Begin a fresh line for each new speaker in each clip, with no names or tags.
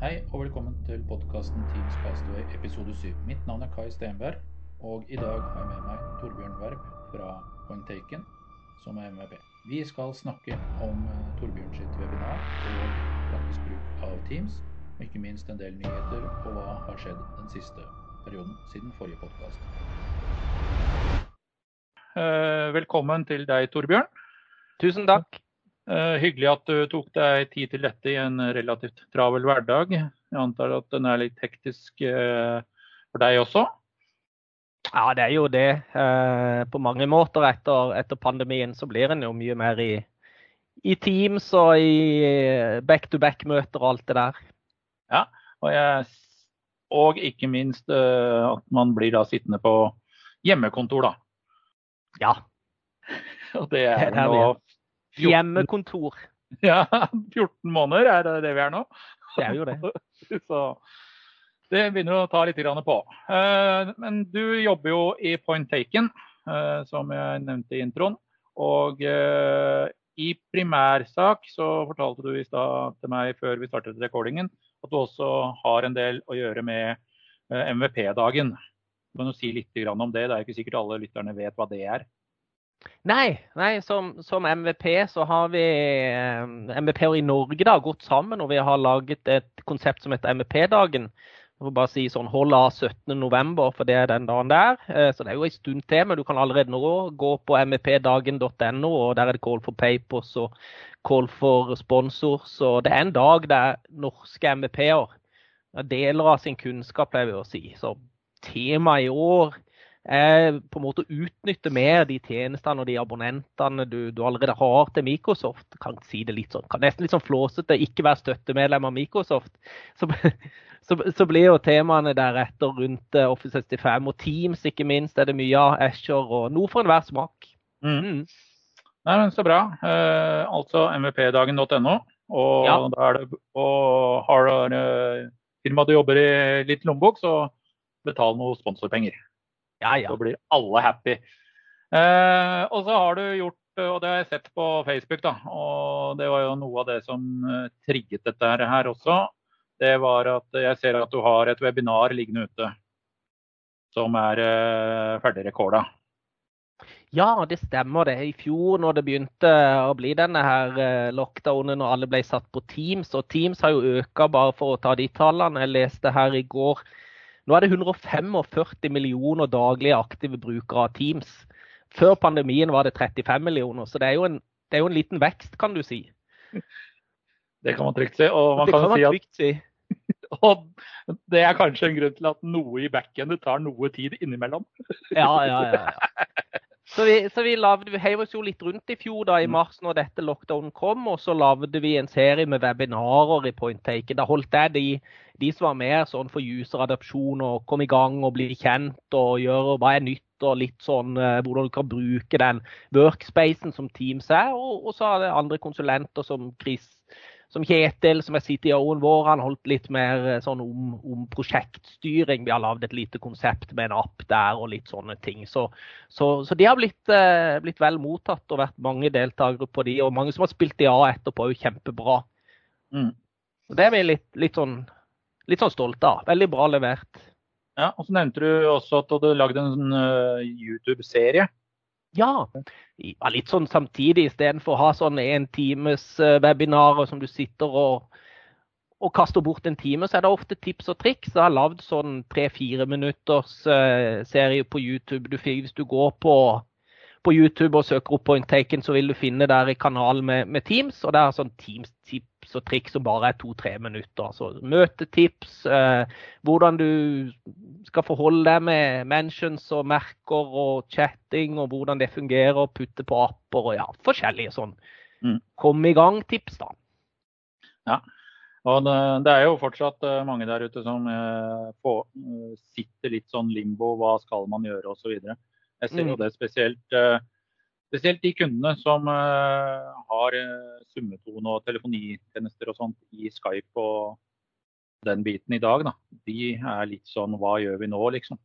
Hei og velkommen til podkasten Teams Castaway episode 7. Mitt navn er Kai Stenberg, og i dag har jeg med meg Torbjørn Werp fra Point Taken, som er MVP. Vi skal snakke om Torbjørns Torbjørn sitt webinar og praktisk bruk av Teams, og ikke minst en del nyheter og hva har skjedd den siste perioden siden forrige podkast.
Eh, velkommen til deg, Torbjørn.
Tusen takk.
Eh, hyggelig at du tok deg tid til dette i en relativt travel hverdag. Jeg antar at den er litt hektisk eh, for deg også?
Ja, det er jo det. Eh, på mange måter etter, etter pandemien så blir en jo mye mer i, i Teams og i back-to-back-møter og alt det der.
Ja, og, jeg, og ikke minst at man blir da sittende på hjemmekontor, da.
Ja.
Og det er,
det er
nå
14, Hjemmekontor.
Ja, 14 måneder er det det vi er nå.
Det er jo det.
Så det begynner å ta litt på. Eh, men du jobber jo i Point Taken, eh, som jeg nevnte i introen. Og eh, i primærsak så fortalte du i stad til meg før vi startet recordingen at du også har en del å gjøre med MVP-dagen. Du kan jo si litt om det. Det er ikke sikkert alle lytterne vet hva det er.
Nei, nei som, som, MVP så har vi eh, MVP-er i Norge da, gått sammen og vi har laget et konsept som heter MVP-dagen. Jeg får bare si sånn, Hold av 17.11, for det er den dagen der. Eh, så det er jo en stund til, men du kan allerede nå gå på mvpdagen.no, og der er det call for papers og call for sponsors. Og det er en dag der norske MVP-er deler av sin kunnskap, pleier vi å si. Så temaet i år på en måte utnytte mer de tjenestene og de abonnentene du, du, allerede har til Microsoft. Kan si det litt sånn, kan nesten litt sånn flåsete, ikke være støttemedlem av Microsoft. Så, så, så, blir jo temaene deretter rundt eh, Office 65 og Teams, ikke minst, er det mye av Asher og noe for enhver smak.
Mm. Mm. Nei, men Så bra. Eh, altså mvpdagen.no. Og ja. da er det, og har uh, firma du jobber i litt lommebok, så betal noe sponsorpenger.
Ja, ja.
Så blir alle happy. Eh, og så har du gjort, og det har jeg sett på Facebook, da, og det var jo noe av det som eh, trigget dette her også. Det var at jeg ser at du har et webinar liggende ute som er eh, ferdig rekorda.
Ja, det stemmer det. I fjor når det begynte å bli denne her eh, lockdownen og alle ble satt på Teams, og Teams har jo øka bare for å ta de tallene. Jeg leste her i går nå er det 145 millioner daglige aktive brukere av Teams. Før pandemien var det 35 millioner, så det er jo en, er jo en liten vekst, kan du si.
Det kan man trygt si. Og man
det
kan,
kan man
si
trygt si.
og det er kanskje en grunn til at noe i backendet tar noe tid innimellom.
ja, ja, ja. ja. Så vi, så vi, lavde, vi heiv oss jo litt rundt i fjor, da, i mm. mars, når dette lockdownen kom. Og så lagde vi en serie med webinarer i Point Taken. Da holdt jeg de, de som var mer sånn for useradopsjon og kom i gang og bli kjent og gjøre hva er nytt. Og litt sånn eh, hvordan du kan bruke den workspacen som Teams er. Og, og så har det andre konsulenter som Chris som Kjetil, som er CTO-en vår, han holdt litt mer eh, sånn om, om prosjektstyring. Vi har lagd et lite konsept med en app der og litt sånne ting. Så, så, så de har blitt, eh, blitt, vel mottatt og vært mange deltakere på de, og mange som har spilt de av etterpå, er jo kjempebra. Mm. Det er vi litt, litt, sånn, litt sånn stolte av. Veldig bra levert.
Ja, og så nevnte du også at du hadde lagd en uh, YouTube-serie.
Ja, litt sånn samtidig. Istedenfor å ha sånn en times eh, webinarer som du sitter og, og, kaster bort en time, så er det ofte tips og triks. Jeg har lagd sånn tre-fire minutters uh, serie på YouTube. Du, hvis du går på, på, YouTube og søker opp Point Taken, så vil du finne der i kanalen med, med Teams. Og det er sånn Teams-tips og triks som bare er to-tre minutter. Altså møtetips, eh, hvordan du skal forholde deg med mentions og merker og chatting, og hvordan det fungerer, å putte på apper og ja, forskjellige sånn mm. kom i gang-tips, da.
Ja. Og det, det, er jo fortsatt eh, mange der ute som eh, på, eh, sitter litt sånn limbo. Hva skal man gjøre, osv. Jeg ser jo mm. det spesielt eh, Spesielt de kundene som uh, har uh, summetone og telefonitjenester og sånt i Skype og den biten i dag, da. De er litt sånn hva gjør vi nå, liksom.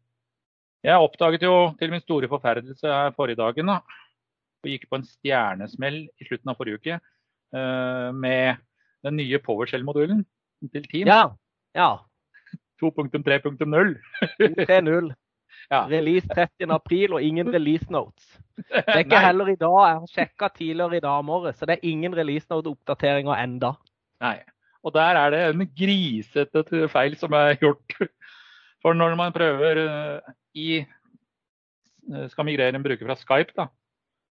Jeg oppdaget jo til min store forferdelse her forrige dagen da, og gikk på en stjernesmell i slutten av forrige uke med den nye PowerShell-modulen til Teams.
Ja, Ja.
2.3.0.
2.3.0.
Ja.
Release 30. april og ingen release notes. Det er ikke
Nei.
heller i dag. Jeg har sjekka tidligere i dag morges, så det er ingen release note-oppdateringer enda.
Nei. Og der er det en grisete feil som er gjort. For når man prøver eh, i eh, skal migrere en bruker fra Skype, da,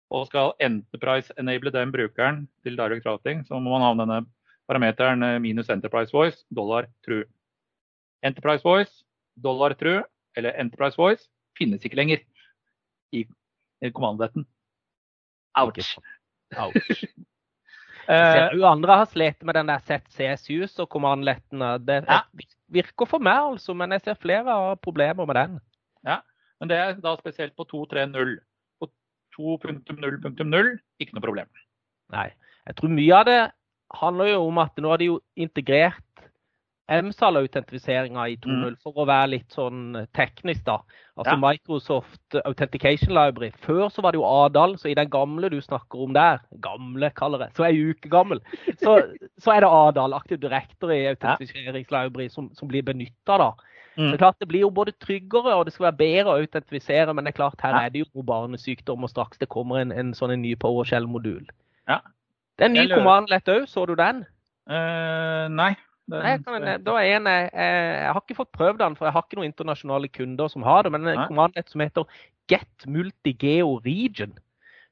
og skal Enterprise-enable den brukeren til direct routing, så må man ha denne parameteren eh, minus Enterprise Voice, dollar true. Enterprise Voice, dollar true, eller Enterprise Voice finnes ikke lenger i, kommandoletten. Ouch.
Ouch.
Eh,
du andre har slitt med den der ZCSUs og kommandolettene. Det
Ja.
virker for meg, altså, men jeg ser flere har problemer med den.
Ja, Men det er da spesielt på 2.3.0. På 2.0.0 ikke noe problem.
Nei. Jeg tror mye av det handler jo om at nå har de jo integrert MSAL-autentifiseringa i 2.0 for å være litt sånn teknisk, da. Altså
Ja.
Microsoft Authentication Library. Før så var det jo Adal, så i den gamle du snakker om der, gamle kaller jeg, så er jeg ukegammel, så, så er det Adal, Active i autentifiseringslibrary, som, som blir benytta da.
Mm.
det klart det blir jo både tryggere og det skal være bedre å autentifisere, men det er klart her er det jo barnesykdom, og straks det kommer en, en sånn en ny PowerShell-modul.
Ja.
Det er en ny
Jeg lø-
command-lett òg, så du den?
Uh, nei. Den-
Nei, kan, da er en, jeg, jeg har ikke fått prøvd den, for jeg har ikke noen internasjonale kunder som har det. Men en
Nei.
command-lett som heter Get Multigeo Region.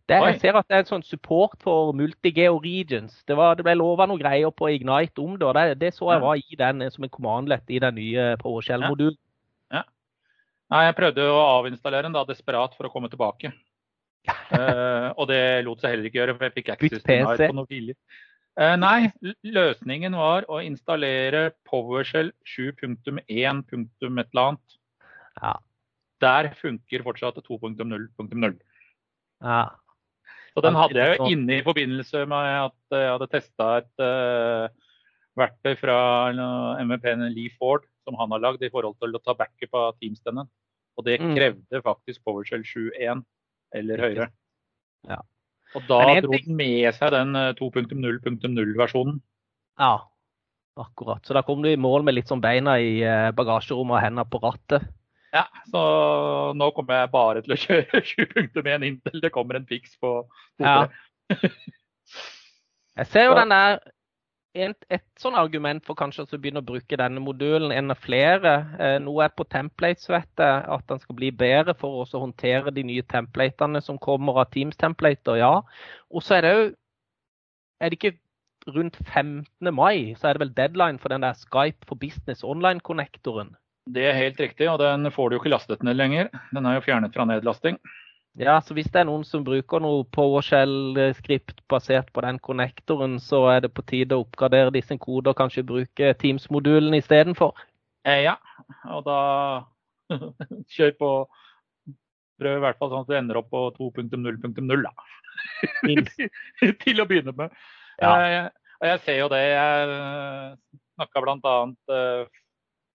Det, jeg ser at det er en sånn support for multigeo regions. Det, var, det ble lova noen greier på Ignite om det, og det, det så jeg var i den eh, som en command-lett i den nye PowerShell-modulen.
Nei, jeg prøvde å avinstallere den da desperat for å komme tilbake. uh, og det lot seg heller ikke gjøre, for jeg fikk access til
den
på noen billig. Eh, nei, løsningen var å installere PowerShell 7.1. et eller annet.
Ja.
Der funker fortsatt 2.0.0.
Ja.
Så den hadde jeg jo inne i forbindelse med at jeg hadde testa et uh, verktøy fra MVP-en Lee Ford som han har lagd i forhold til å ta backup av Teams-denne. Og det
Mm.
krevde faktisk PowerShell 7.1 eller høyere.
Ja.
Og da dro den med seg den eh, 2.0.0-versjonen.
ja. Akkurat. Så da kom du i mål med litt sånn beina i eh, bagasjerommet og hendene på rattet.
Ja, så nå kommer jeg bare til å kjøre 7.1 inntil det kommer en fiks på
Ja. Jeg ser jo den der en, Et sånn argument for kanskje å begynne å bruke denne modulen, en av flere. Eh, noe er på templates, vet at den skal bli bedre for å håndtere de nye templatene som kommer av Teams-templater, ja. Og så er det jo Er det ikke rundt 15. mai, så er det vel deadline for den der Skype for Business online-konnektoren.
Det er helt riktig, og den får du jo ikke lastet ned lenger. Den er jo fjernet fra nedlasting.
Ja, så hvis det er noen som bruker noe PowerShell-skript basert på den konnektoren, så er det på tide å oppgradere disse koder og kanskje bruke Teams-modulen istedenfor.
Eh, ja, og da kjør på Prøv i hvert fall sånn at du ender opp på 2.0.0, da. Til å begynne med.
Ja.
Eh, og jeg ser jo det. Jeg snakka bl.a. Uh,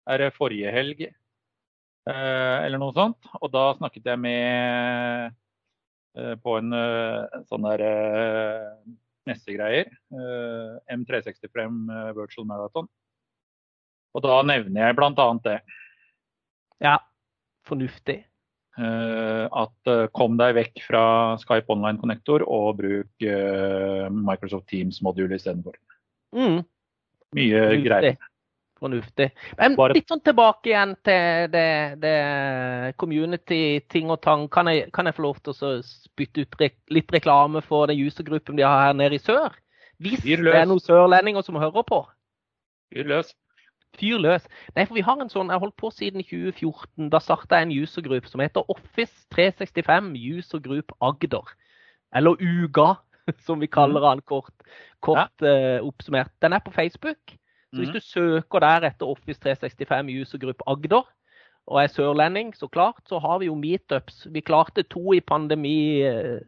er det forrige helg eh, eller noe sånt. Og da snakket jeg med eh, på en eh, sånn der eh, messegreier. eh, M365 eh, Virtual Marathon. Og da nevner jeg bl.a. det.
Ja, fornuftig.
Eh, at eh, kom deg vekk fra Skype Online Connector og bruk eh, Microsoft Teams-modul istedenfor.
Mm,
Mye greier.
Fornuftig. Men
Bare-
litt sånn tilbake igjen til det, det community-ting og tang. Kan jeg, kan jeg få lov til å spytte ut re litt reklame for den usergruppen de har her nede i sør? Hvis det er noen sørlendinger som hører på.
Fyr løs.
Fyr løs. Nei, for vi har en sånn, Jeg har holdt på siden 2014. Da starta jeg en usergruppe som heter Office 365 User Group Agder. Eller UGA, som vi kaller den kort, kort eh, oppsummert. Den er på Facebook. Så hvis
Mhm.
du søker der etter Office 365 User Group Agder, og er sørlending, så klart, så har vi jo meetups. Vi klarte to i pandemi, eh,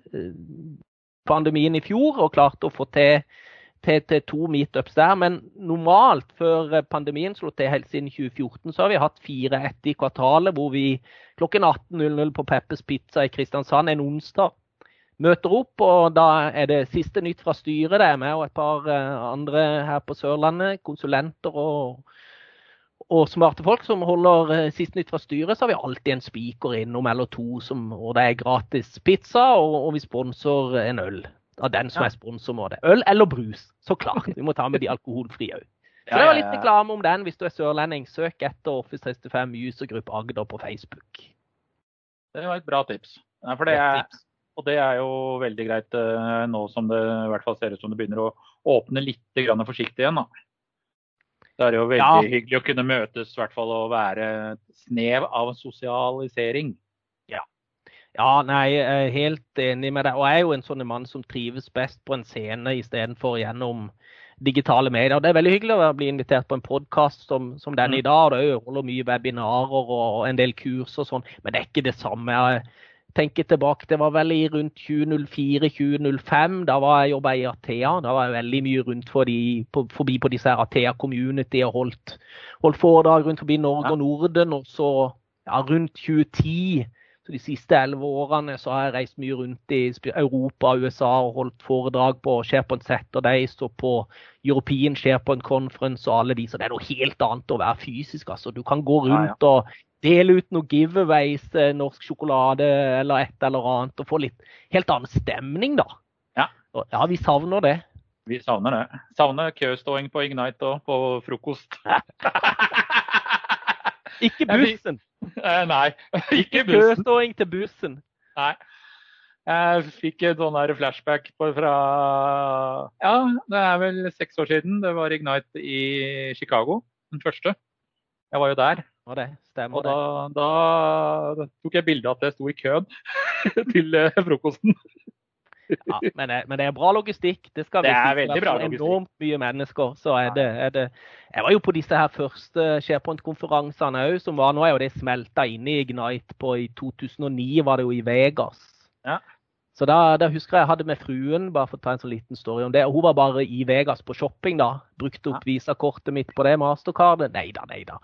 pandemien i fjor, og klarte å få til, til, til to meetups der. Men normalt, før eh, pandemien slo til helt siden 2014, så har vi hatt fire etter i kvartalet, hvor vi klokken 18.00 på Peppers Pizza i Kristiansand en onsdag møter opp, og da er det siste nytt fra styret. Det er med og et par eh, andre her på Sørlandet, konsulenter og, og smarte folk som holder siste sist nytt fra styret, så har vi alltid en spiker innom eller to som, og det er gratis pizza, og, og vi sponser en øl av den som
Ja.
er sponsor må det. Øl eller brus, så klart. Vi må ta med de alkoholfrie òg. Så det var litt reklame om den hvis du er sørlending. Søk etter Office 35 usergruppe Agder på Facebook.
Det var et bra tips. Ja, for det
Et
er. Og det er jo veldig greit eh, nå som det i hvert fall ser ut som det begynner å åpne litt grann forsiktig igjen. da. Det er jo veldig
Ja.
hyggelig å kunne møtes hvert fall og være snev av sosialisering.
Ja, nei, jeg er helt enig med deg. Og jeg er jo en sånn mann som trives best på en scene istedenfor gjennom digitale medier. Og Det er veldig hyggelig å bli invitert på en podkast som, som denne i dag. og Det holder mye webinarer og en del kurs og sånn, men det er ikke det samme. Jeg tenker tilbake, Det var vel i rundt 2004-2005. Da var jeg jobba i Athea. Da var jeg veldig mye rundt for de, på, forbi på disse Athea Community og holdt, holdt foredrag rundt forbi Norge
Ja.
og Norden. Og så ja, rundt 2010 så De siste elleve årene så har jeg reist mye rundt i Europa og USA og holdt foredrag på SharePoint Saturdays og på European SharePoint Conference og alle de. Så det er noe helt annet å være fysisk. altså. Du kan gå rundt og dele ut noen giveaways, eh, norsk sjokolade eller et eller annet, og få litt helt annen stemning, da.
Ja.
Ja, vi savner det.
Vi savner det. Savner køståing på Ignite og på frokost.
Ikke bussen.
Eh, Nei, ikke bussen.
Køståing til bussen.
Nei. Jeg fikk et sånn flashback på, fra Ja, det er vel seks år siden. Det var Ignite i Chicago, den første. Jeg var jo der.
Og det
Og da, da tok jeg bilde av at jeg sto i køen til eh, frokosten.
Ja, men, det, men det er bra logistikk. Det skal
Det
vi
er veldig bra logistikk.
Enormt mye mennesker. Så er det, er det Jeg var jo på disse her første SharePoint-konferansene òg, som var Nå er jo det smelta inn i Ignite på i 2009, var det jo i Vegas.
Ja.
Så da, da husker jeg jeg hadde med fruen, bare for å ta en sånn liten story om det. og Hun var bare i Vegas på shopping, da. Brukte opp visakortet mitt på det mastercardet. Nei da, nei da.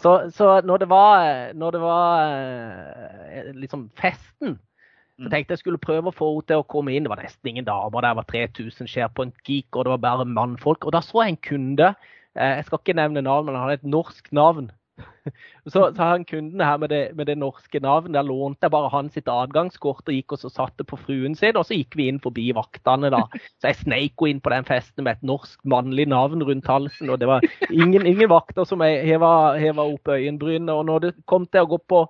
Så, så når det var, når det var eh, liksom festen, så
jeg
tenkte jeg skulle prøve å få henne til å komme inn. Det var nesten ingen damer, der var 3000 SharePoint geek, og det var bare mannfolk. Og da så jeg en kunde, eh, jeg skal ikke nevne navn, men han hadde et norsk navn. Så, så han kunden her med det, med det norske navnet, der lånte jeg bare hans adgangskort og gikk og så satte på fruen sin, og så gikk vi inn forbi vaktene da. Så jeg sneik henne inn på den festen med et norsk mannlig navn rundt halsen, og det var ingen, ingen vakter som jeg heva, heva opp øyenbrynene. Og når det kom til å gå på,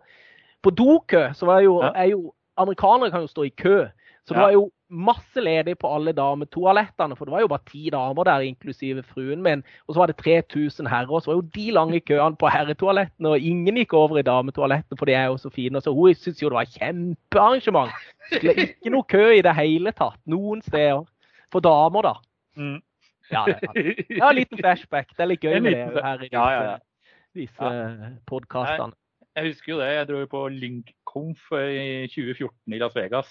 på dokø, så var jo,
Ja.
er jo Amerikanere kan jo stå i kø. Så det var jo masse ledig på alle dametoalettene, for det var jo bare ti damer der, inklusive fruen min. Og så var det 3000 herrer, så var jo de lange køene på herretoalettene, og ingen gikk over i dametoalettene, for de er jo så fine. Så hun syntes jo det var kjempearrangement. Det er ikke noe kø i det hele tatt, noen steder. For damer, da.
Mm.
Ja, det er, ja, en liten flashback. Det er litt gøy med det her i disse,
Ja, ja, ja.
disse podkastene.
Jeg husker jo det. Jeg dro på LinkConf i 2014 i Las Vegas.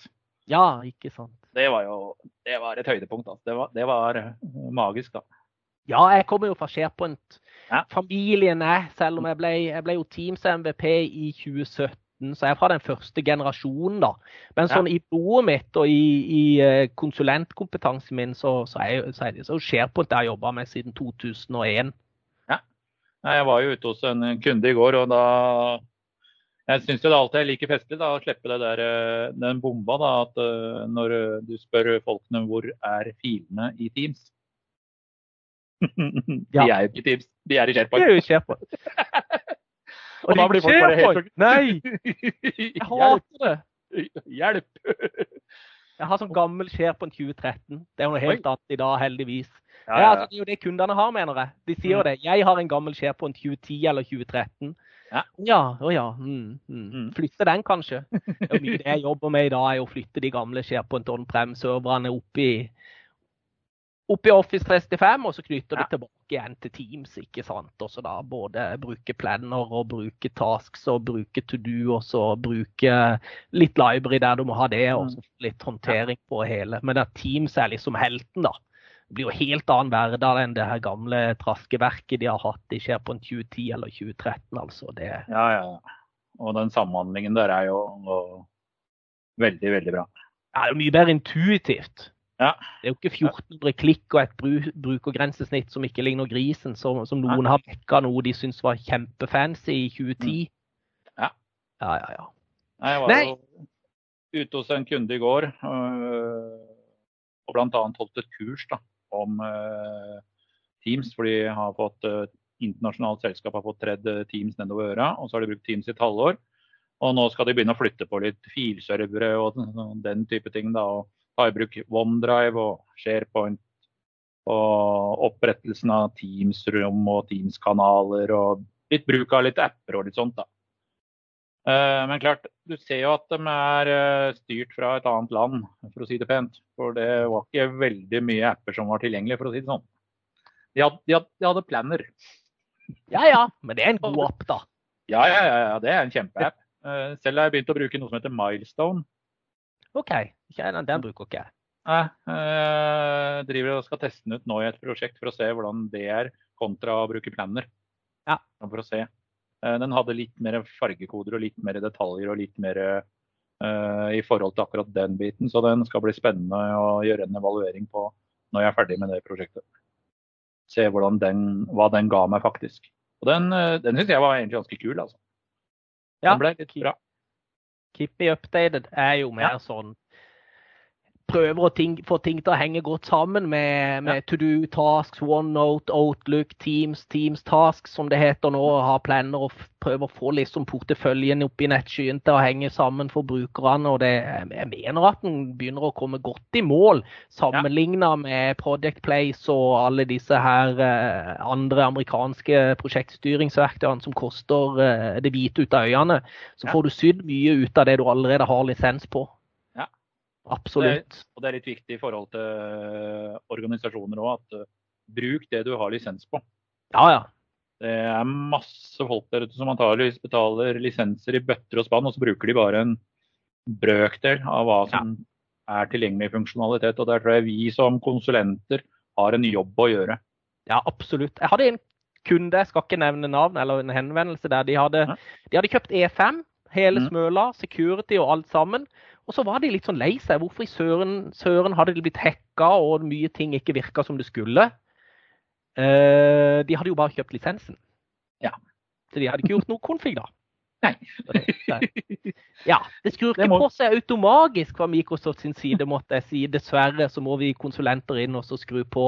Ja, ikke sant.
Det var jo det var et høydepunkt. Altså. Det, var, det var eh, magisk, da.
Ja, jeg kommer jo fra SharePoint.
Ja.
Familien er, selv om jeg ble, jeg ble jo Teams MVP i 2017, så jeg er fra den første generasjonen, da. Men
Ja.
sånn i blodet mitt og i, i eh, konsulentkompetansen min, så, så er så det så SharePoint det jeg har jobba med siden 2001.
Ja. Jeg var jo ute hos en kunde i går, og da Jeg syns det alltid er like festlig da, å slippe det der, eh, den bomba, da, at eh, når eh, du spør folkene hvor er filene i Teams De er jo ikke i Teams, de er i
SharePoint. De
er
jo i SharePoint.
Og da blir folk bare helt!
Nei, jeg hater det!
Hjelp!
Jeg har sånn gammel SharePoint 2013. Det er jo noe helt annet i dag, heldigvis.
Ja,
Ja,
ja,
altså, det er jo det kundene har, mener jeg. De sier jo
Mm.
det. Jeg har en gammel SharePoint 2010 eller 2013.
Ja.
ja, å ja. Mm, mm.
Mm.
Flytte den, kanskje. Det er mye det jeg jobber med i dag, er å flytte de gamle SharePoint on-prem-serverne opp i opp i Office 365, og så knytter
Ja.
det tilbake igjen til Teams. ikke sant? Og så da både bruke planner og bruke tasks og bruke to do, og så bruke litt library der du må ha det, og så litt håndtering på hele. Men at Teams er liksom helten, da. Det blir jo helt annen hverdag enn det her gamle traskeverket de har hatt i SharePoint 2010 eller 2013. altså. Det,
ja, ja. Og den samhandlingen der er jo veldig, veldig bra.
Ja, det er jo mye bedre intuitivt.
Ja.
Det er jo ikke 1400 klikk og et bru- brukergrensesnitt som ikke ligner grisen, som, som noen har vekka noe de syns var kjempefancy i 2010.
Ja.
Ja, ja, ja.
Nei, jeg var
Nei.
jo ute hos en kunde i går og, og bl.a. holdt et kurs da, om øh, Teams. For de øh, internasjonalt selskap har fått tredd øh, Teams nedover øra, og så har de brukt Teams i et halvår. Og nå skal de begynne å flytte på litt filservere og den- den type ting. da, og Ta i bruk OneDrive og SharePoint. Og opprettelsen av Teams-rom og Teams-kanaler og litt bruk av litt apper og litt sånt. da. Eh, Men klart, du ser jo at de er eh, styrt fra et annet land, for å si det pent. For det var ikke veldig mye apper som var tilgjengelig, for å si det sånn. De hadde, de hadde, de hadde.
Ja ja, men det er en god app, da.
Ja, ja, ja, ja, det er en kjempeapp. Eh, Selv har jeg begynt å bruke noe som heter Milestone.
OK. Den, bruker ikke jeg.
Jeg driver og skal teste den ut nå i et prosjekt for å se hvordan det er kontra å bruke planner.
Ja.
For å se. Eh, Den hadde litt mer fargekoder og litt mer detaljer og litt mer uh, i forhold til akkurat den biten. Så den skal bli spennende å gjøre en evaluering på når jeg er ferdig med det prosjektet. Se hvordan den, hva den ga meg faktisk. Og den, eh, den syns jeg var egentlig ganske kul, altså.
Ja,
Den ble litt bra.
Keep me updated er jo mer sånn Prøver å ting, få ting til å henge godt sammen med, med to do tasks, OneNote, Outlook, Teams, Teams tasks som det heter nå. og Ha planer og f- prøve å få liksom porteføljen opp i nettskyen til å henge sammen for brukerne. og det, Jeg mener at den begynner å komme godt i mål, sammenligna med Project Place og alle disse her eh, andre amerikanske prosjektstyringsverktøyene som koster eh, det hvite ut av øynene. Så
Ja.
får du sydd mye ut av det du allerede har lisens på.
Ja.
Absolutt.
Og det er litt viktig i forhold til eh, organisasjoner òg, at uh, bruk det du har lisens på.
Ja, ja.
Det er masse folk der ute som antageligvis betaler lisenser i bøtter og spann, og så bruker de bare en brøkdel av hva som er tilgjengelig funksjonalitet. Og der tror jeg vi som konsulenter har en jobb å gjøre.
Ja, absolutt. Jeg hadde en kunde, jeg skal ikke nevne navn, eller en henvendelse der de hadde,
Ja.
de hadde kjøpt E5, hele
Mm.
smøla, security og alt sammen. Og så var de litt sånn lei seg. Hvorfor i søren, søren hadde de blitt hacka og mye ting ikke virka som det skulle? Eh, de hadde jo bare kjøpt lisensen.
Ja.
Så de hadde ikke gjort noe konfig, da.
Nei.
Ja, det skrur ikke
må-
på seg automagisk fra Microsoft sin side, måtte jeg si. Dessverre så må vi konsulenter inn og så skru på,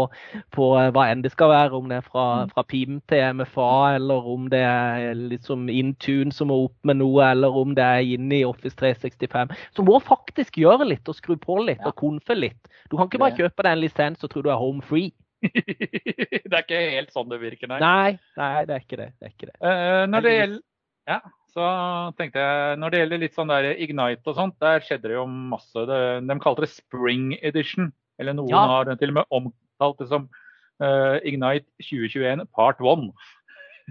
på eh, hva enn det skal være. Om det er fra, fra PIM til MFA, eller om det er liksom Intune som må opp med noe, eller om det er inne i Office 365. Så må faktisk gjøre litt og skru på litt
Ja.
og konfe litt. Du kan ikke bare kjøpe deg en lisens og tro du er home free.
det er ikke helt sånn det virker, nei.
Nei, nei, det er det. det, er ikke det.
Eh, når det gjelder ja, så tenkte jeg, når det gjelder litt sånn der Ignite og sånt, der skjedde det jo masse. De kalte det Spring Edition. Eller noen
Ja.
har til og med omtalt det som uh, Ignite 2021 part 1.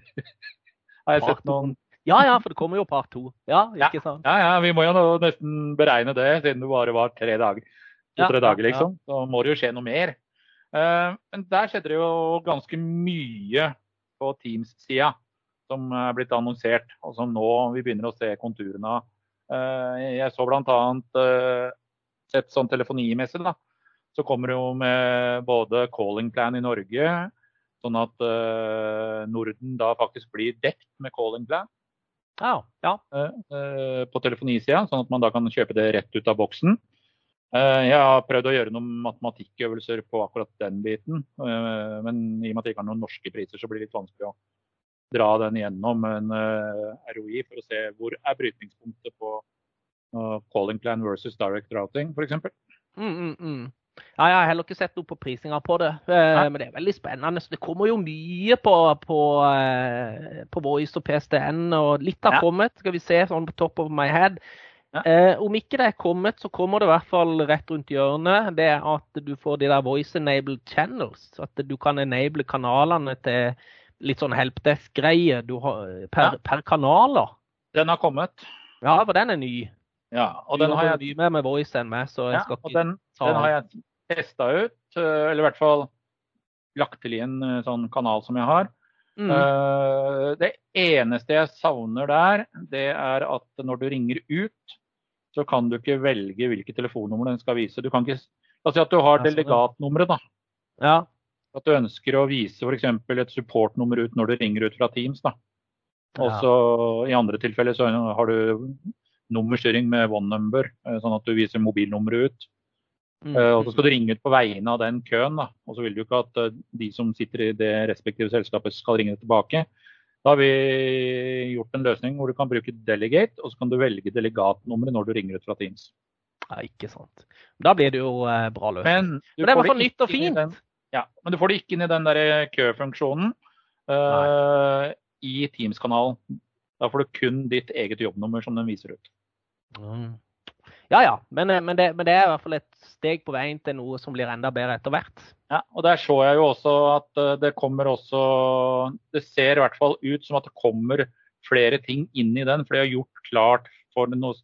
har jeg
Part
sett noen
Ja ja, for det kommer jo part to. Ja,
Ja.
ikke sant?
Ja, ja, vi må jo nå nesten beregne det, siden det bare var tre dager. To-tre
ja,
dager, liksom. Så må det jo skje noe mer. Uh, men der skjedde det jo ganske mye på Teams-sida som er blitt annonsert, og som nå vi begynner å se konturene av. Eh, jeg så bl.a. Uh, et sånn telefonimesse, da. Så kommer det jo med både calling plan i Norge, sånn at eh, Norden da faktisk blir dekt med calling plan
Ja, ja.
eh, på telefonisida, sånn at man da kan kjøpe det rett ut av boksen. Eh, Jeg har prøvd å gjøre noen matematikkøvelser på akkurat den biten, eh, men i og med at det ikke er noen norske priser, så blir det litt vanskelig å dra den gjennom en eh, ROI for å se hvor er brytningspunktet på eh, calling plan versus direct routing, f.eks.
Mm, mm, mm. Ja, jeg har heller ikke sett noe på prisinga på det, Nei. men det er veldig spennende. Så det kommer jo mye på, på, eh, på Voice og PSTN, og litt har
Ja.
kommet. Skal vi se sånn på top of my head.
Ja.
Eh, om ikke det er kommet, så kommer det i hvert fall rett rundt hjørnet. Det er at du får de der voice-enabled channels. At du kan enable kanalene til litt sånn helpdesk-greie per,
Ja.
per kanaler.
Den har kommet.
Ja, for den er ny.
Ja, og den har jeg
ny med med voice enn meg, så jeg
Ja,
skal ikke
den,
ta
den har jeg testa ut, eh, eller i hvert fall lagt til i en eh, sånn kanal som jeg har.
mm.
Eh, Det eneste jeg savner der, det er at når du ringer ut, så kan du ikke velge hvilket telefonnummer den skal vise. Du kan ikke, Altså at du har
sånn,
delegatnummeret, da.
Ja.
At du ønsker å vise f.eks. et supportnummer ut når du ringer ut fra Teams. da. Og
Ja.
I andre tilfeller så har du nummerstyring med one number, eh, sånn at du viser mobilnummeret ut.
Mm,
Eh, Og så skal du ringe ut på vegne av den køen. da. Og så vil du ikke at eh, de som sitter i det respektive selskapet skal ringe tilbake. Da har vi gjort en løsning hvor du kan bruke delegate, og så kan du velge delegatnummeret når du ringer ut fra Teams.
Ja, ikke sant. Da blir det jo bra løsning.
Men
Men det er i hvert fall nytt og fint.
Ja, men du får det ikke inn i den der køfunksjonen uh, i Teams-kanalen. Da får du kun ditt eget jobbnummer som den viser ut.
Mm. Ja ja, men, eh, men, det, men det er i hvert fall et steg på veien til noe som blir enda bedre etter hvert.
Ja, og Der så jeg jo også at eh, det kommer også Det ser i hvert fall ut som at det kommer flere ting inn i den. For de har gjort klart for den å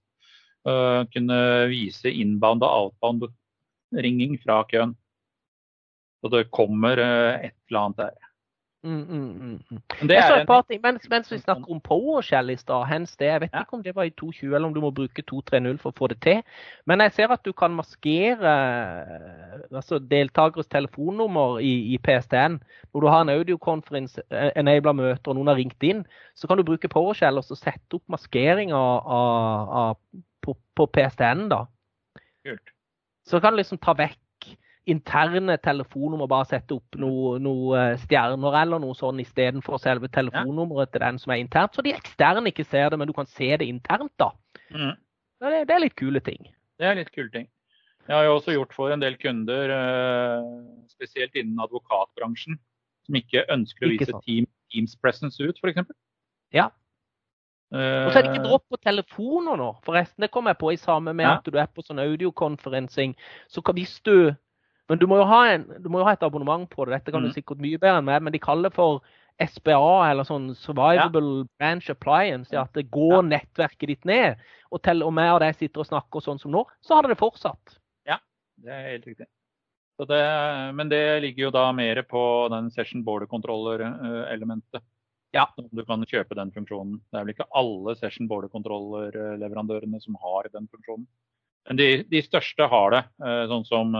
uh, kunne vise inbound og outbound ringing fra køen. Så det kommer eh, et eller annet der.
Mm, mm, mm, mm.
Det
Jeg så et
en,
par ting, mens, mens vi snakker om PowerShell i stad, hens det, jeg vet
Ja.
ikke om det var i 2.20 eller om du må bruke 2.3.0 for å få det til. Men jeg ser at du kan maskere eh, altså deltakeres telefonnummer i, i PSTN. Når du har en audiokonferens, eh, enabla møter og noen har ringt inn, så kan du bruke PowerShell og så sette opp maskering av, av, av, på, på PSTN. da.
kult.
Så kan du liksom ta vekk interne telefonnummer, bare sette opp noen noe eh, stjerner eller noe sånn istedenfor selve telefonnummeret til den som er internt. Så de eksterne ikke ser det, men du kan se det internt, da.
Mm.
Det, det er litt kule ting.
Det er litt kule ting. Jeg har jo også gjort for en del kunder, eh, spesielt innen advokatbransjen, som ikke ønsker å vise team, Teams presence ut, f.eks.
Ja. Og så er det
Eh.
ikke dropp på telefoner nå, forresten. Det kom jeg på i samme med
Ja.
at du er på sånn audiokonferensing. Så hvis du Men du må, en, du må jo ha et abonnement på det. Dette kan
Mm.
du sikkert mye bedre enn meg, men de kaller for SBA, eller sånn Survivable Branch Appliance. Ja, at det går nettverket ditt ned. Og til og med av deg sitter og snakker sånn som nå, så hadde det fortsatt.
Ja, Det er helt riktig. Så det, men det ligger jo da mer på den session border controller-elementet.
Ja.
Du kan kjøpe den funksjonen. Det er vel ikke alle session border controller-leverandørene som har den funksjonen. Men de, de største har det, eh, sånn som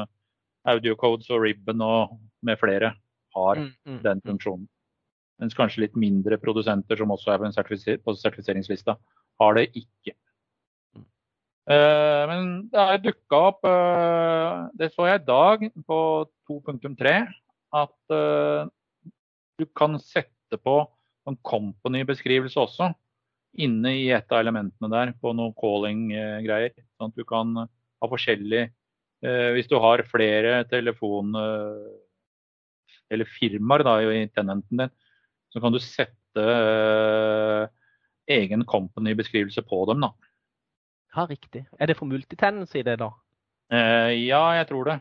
Audiocodes og Ribbon og med flere har
Mm, mm,
den
mm.
funksjonen. Mens kanskje litt mindre produsenter som også er på, sertifiser på sertifiseringslista, har det ikke. Uh, men det har dukka opp uh, Det så jeg i dag på 2.3 at uh, du kan sette på en company-beskrivelse også inne i et av elementene der på noe calling-greier. Sånn at du kan ha forskjellig eh, Hvis du har flere telefon... eh, eller firmaer da, i tenenten din, så kan du sette eh, egen company-beskrivelse på dem. da.
Ja, riktig. Er det for multitendency, det, da?
Eh, ja, jeg tror det.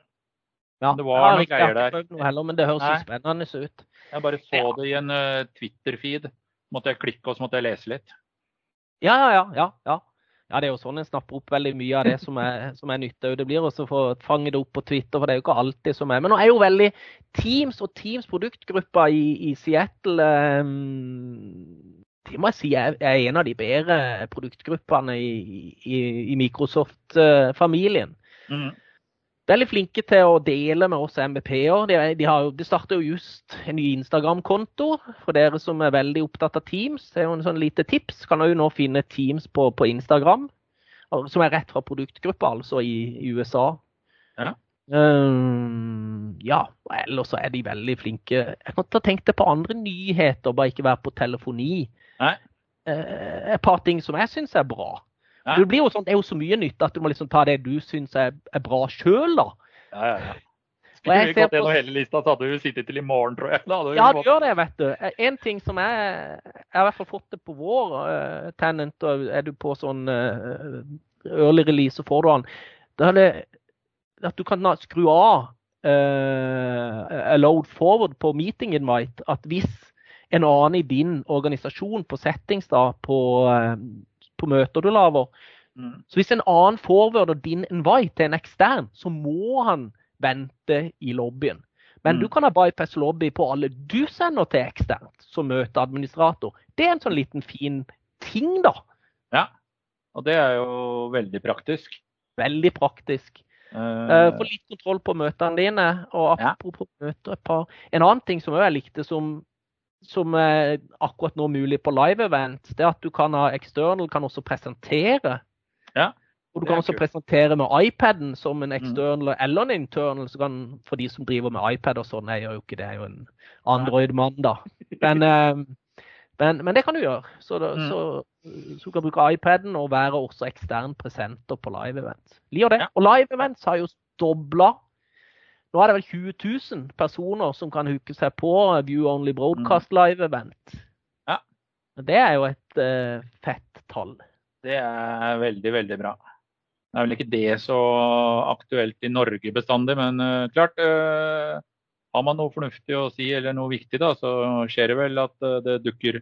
Ja,
Det var
jeg har
noe
ikke-
greier
Jeg har ikke prøvd noe heller, men det høres
Nei.
spennende ut.
Jeg bare så
Ja.
det i en eh, Twitter-feed. Måtte jeg klikke og så måtte jeg lese litt.
Ja, ja, ja. ja, ja. Det er jo sånn en snapper opp veldig mye av det som er, som er nytte. og Det blir også for å fange det opp på Twitter, for det er jo ikke alltid som er. Men nå er jo veldig Teams og Teams produktgruppa i, i Seattle um, Det må jeg si er, en av de bedre produktgruppene i, i, i Microsoft-familien.
Mhm.
Veldig flinke til å dele med oss MVP-er. De, de, de starter jo just en ny Instagram-konto for dere som er veldig opptatt av Teams. Det er jo en sånn lite tips. Kan jo nå finne Teams på, på Instagram, som er rett fra produktgruppa, altså i, i USA.
Ja.
Um, ja, ellers så er de veldig flinke. Jeg kan ta tenke på andre nyheter, bare ikke være på telefoni.
Nei.
Uh, et par ting som jeg syns er bra.
Ja.
Det, blir jo sånn, det er jo så mye nytt at du må liksom ta det du syns er, er bra sjøl, da.
Ja, ja, ja. Skulle vi gått gjennom hele lista, så hadde vi sittet til i morgen, tror jeg. Da det
Ja,
det
gjør det, vet du. En ting som jeg Jeg har i hvert fall fått det på vår uh, tenant, og er du på sånn uh, early release, så får du den. Da er det at du kan skru av uh, load forward på meeting invite. At hvis en annen i din organisasjon på settings da, på, eh, på møter du lager,
Mm.
så hvis en annen forwarder din invite til en ekstern, så må han vente i lobbyen. Men
Mm.
du kan ha bypass lobby på alle du sender til eksternt som møteadministrator. Det er en sånn liten fin ting, da.
Ja. Og det er jo veldig praktisk.
Veldig praktisk. Uh, Få litt kontroll på møtene dine. Og apropos ja. møter, En annen ting som jeg likte som, som er akkurat nå mulig på live event, det er at du kan ha external, kan også presentere.
Ja.
Og du kan også kult. presentere med iPaden som en mm. external mm. eller en internal. Så kan, for de som driver med iPad og sånn, jeg gjør jo ikke det, jeg er jo en Android-mann, da. Men, uh, men, men, det kan du gjøre. Så, mm. så, så, du kan bruke iPaden og være også ekstern presenter på live-event. Liker det. Ja. Og live events har jo dobla. Nå er det vel 20 000 personer som kan hooke seg på View Only Broadcast mm. live event.
Ja.
Det er jo et uh, fett tall.
Det er veldig, veldig bra. Det er vel ikke det så aktuelt i Norge bestandig, men uh, klart. Uh, har man noe fornuftig å si eller noe viktig, da, så skjer det vel at det dukker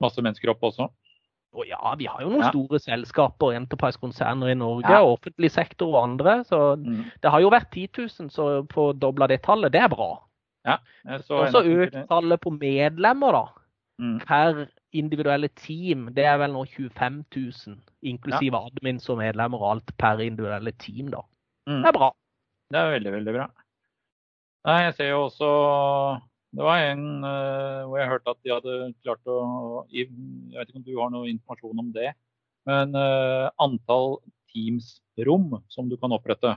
masse mennesker opp også.
Og ja, vi har jo noen ja. store selskaper, Enterprise-konserner i Norge, ja. offentlig sektor og andre. Så mm. det har jo vært 10 000, så på dobla det tallet, det er bra.
Ja,
så også økt tallet på medlemmer, da. Mm. Per individuelle team, det er vel nå 25 000, inklusive ja. admins og medlemmer og alt per individuelle team, da. Mm. Det er bra.
Det er veldig, veldig bra. Nei, jeg ser jo også Det var en uh, hvor jeg hørte at de hadde klart å Jeg vet ikke om du har noe informasjon om det. Men uh, antall Teams-rom som du kan opprette.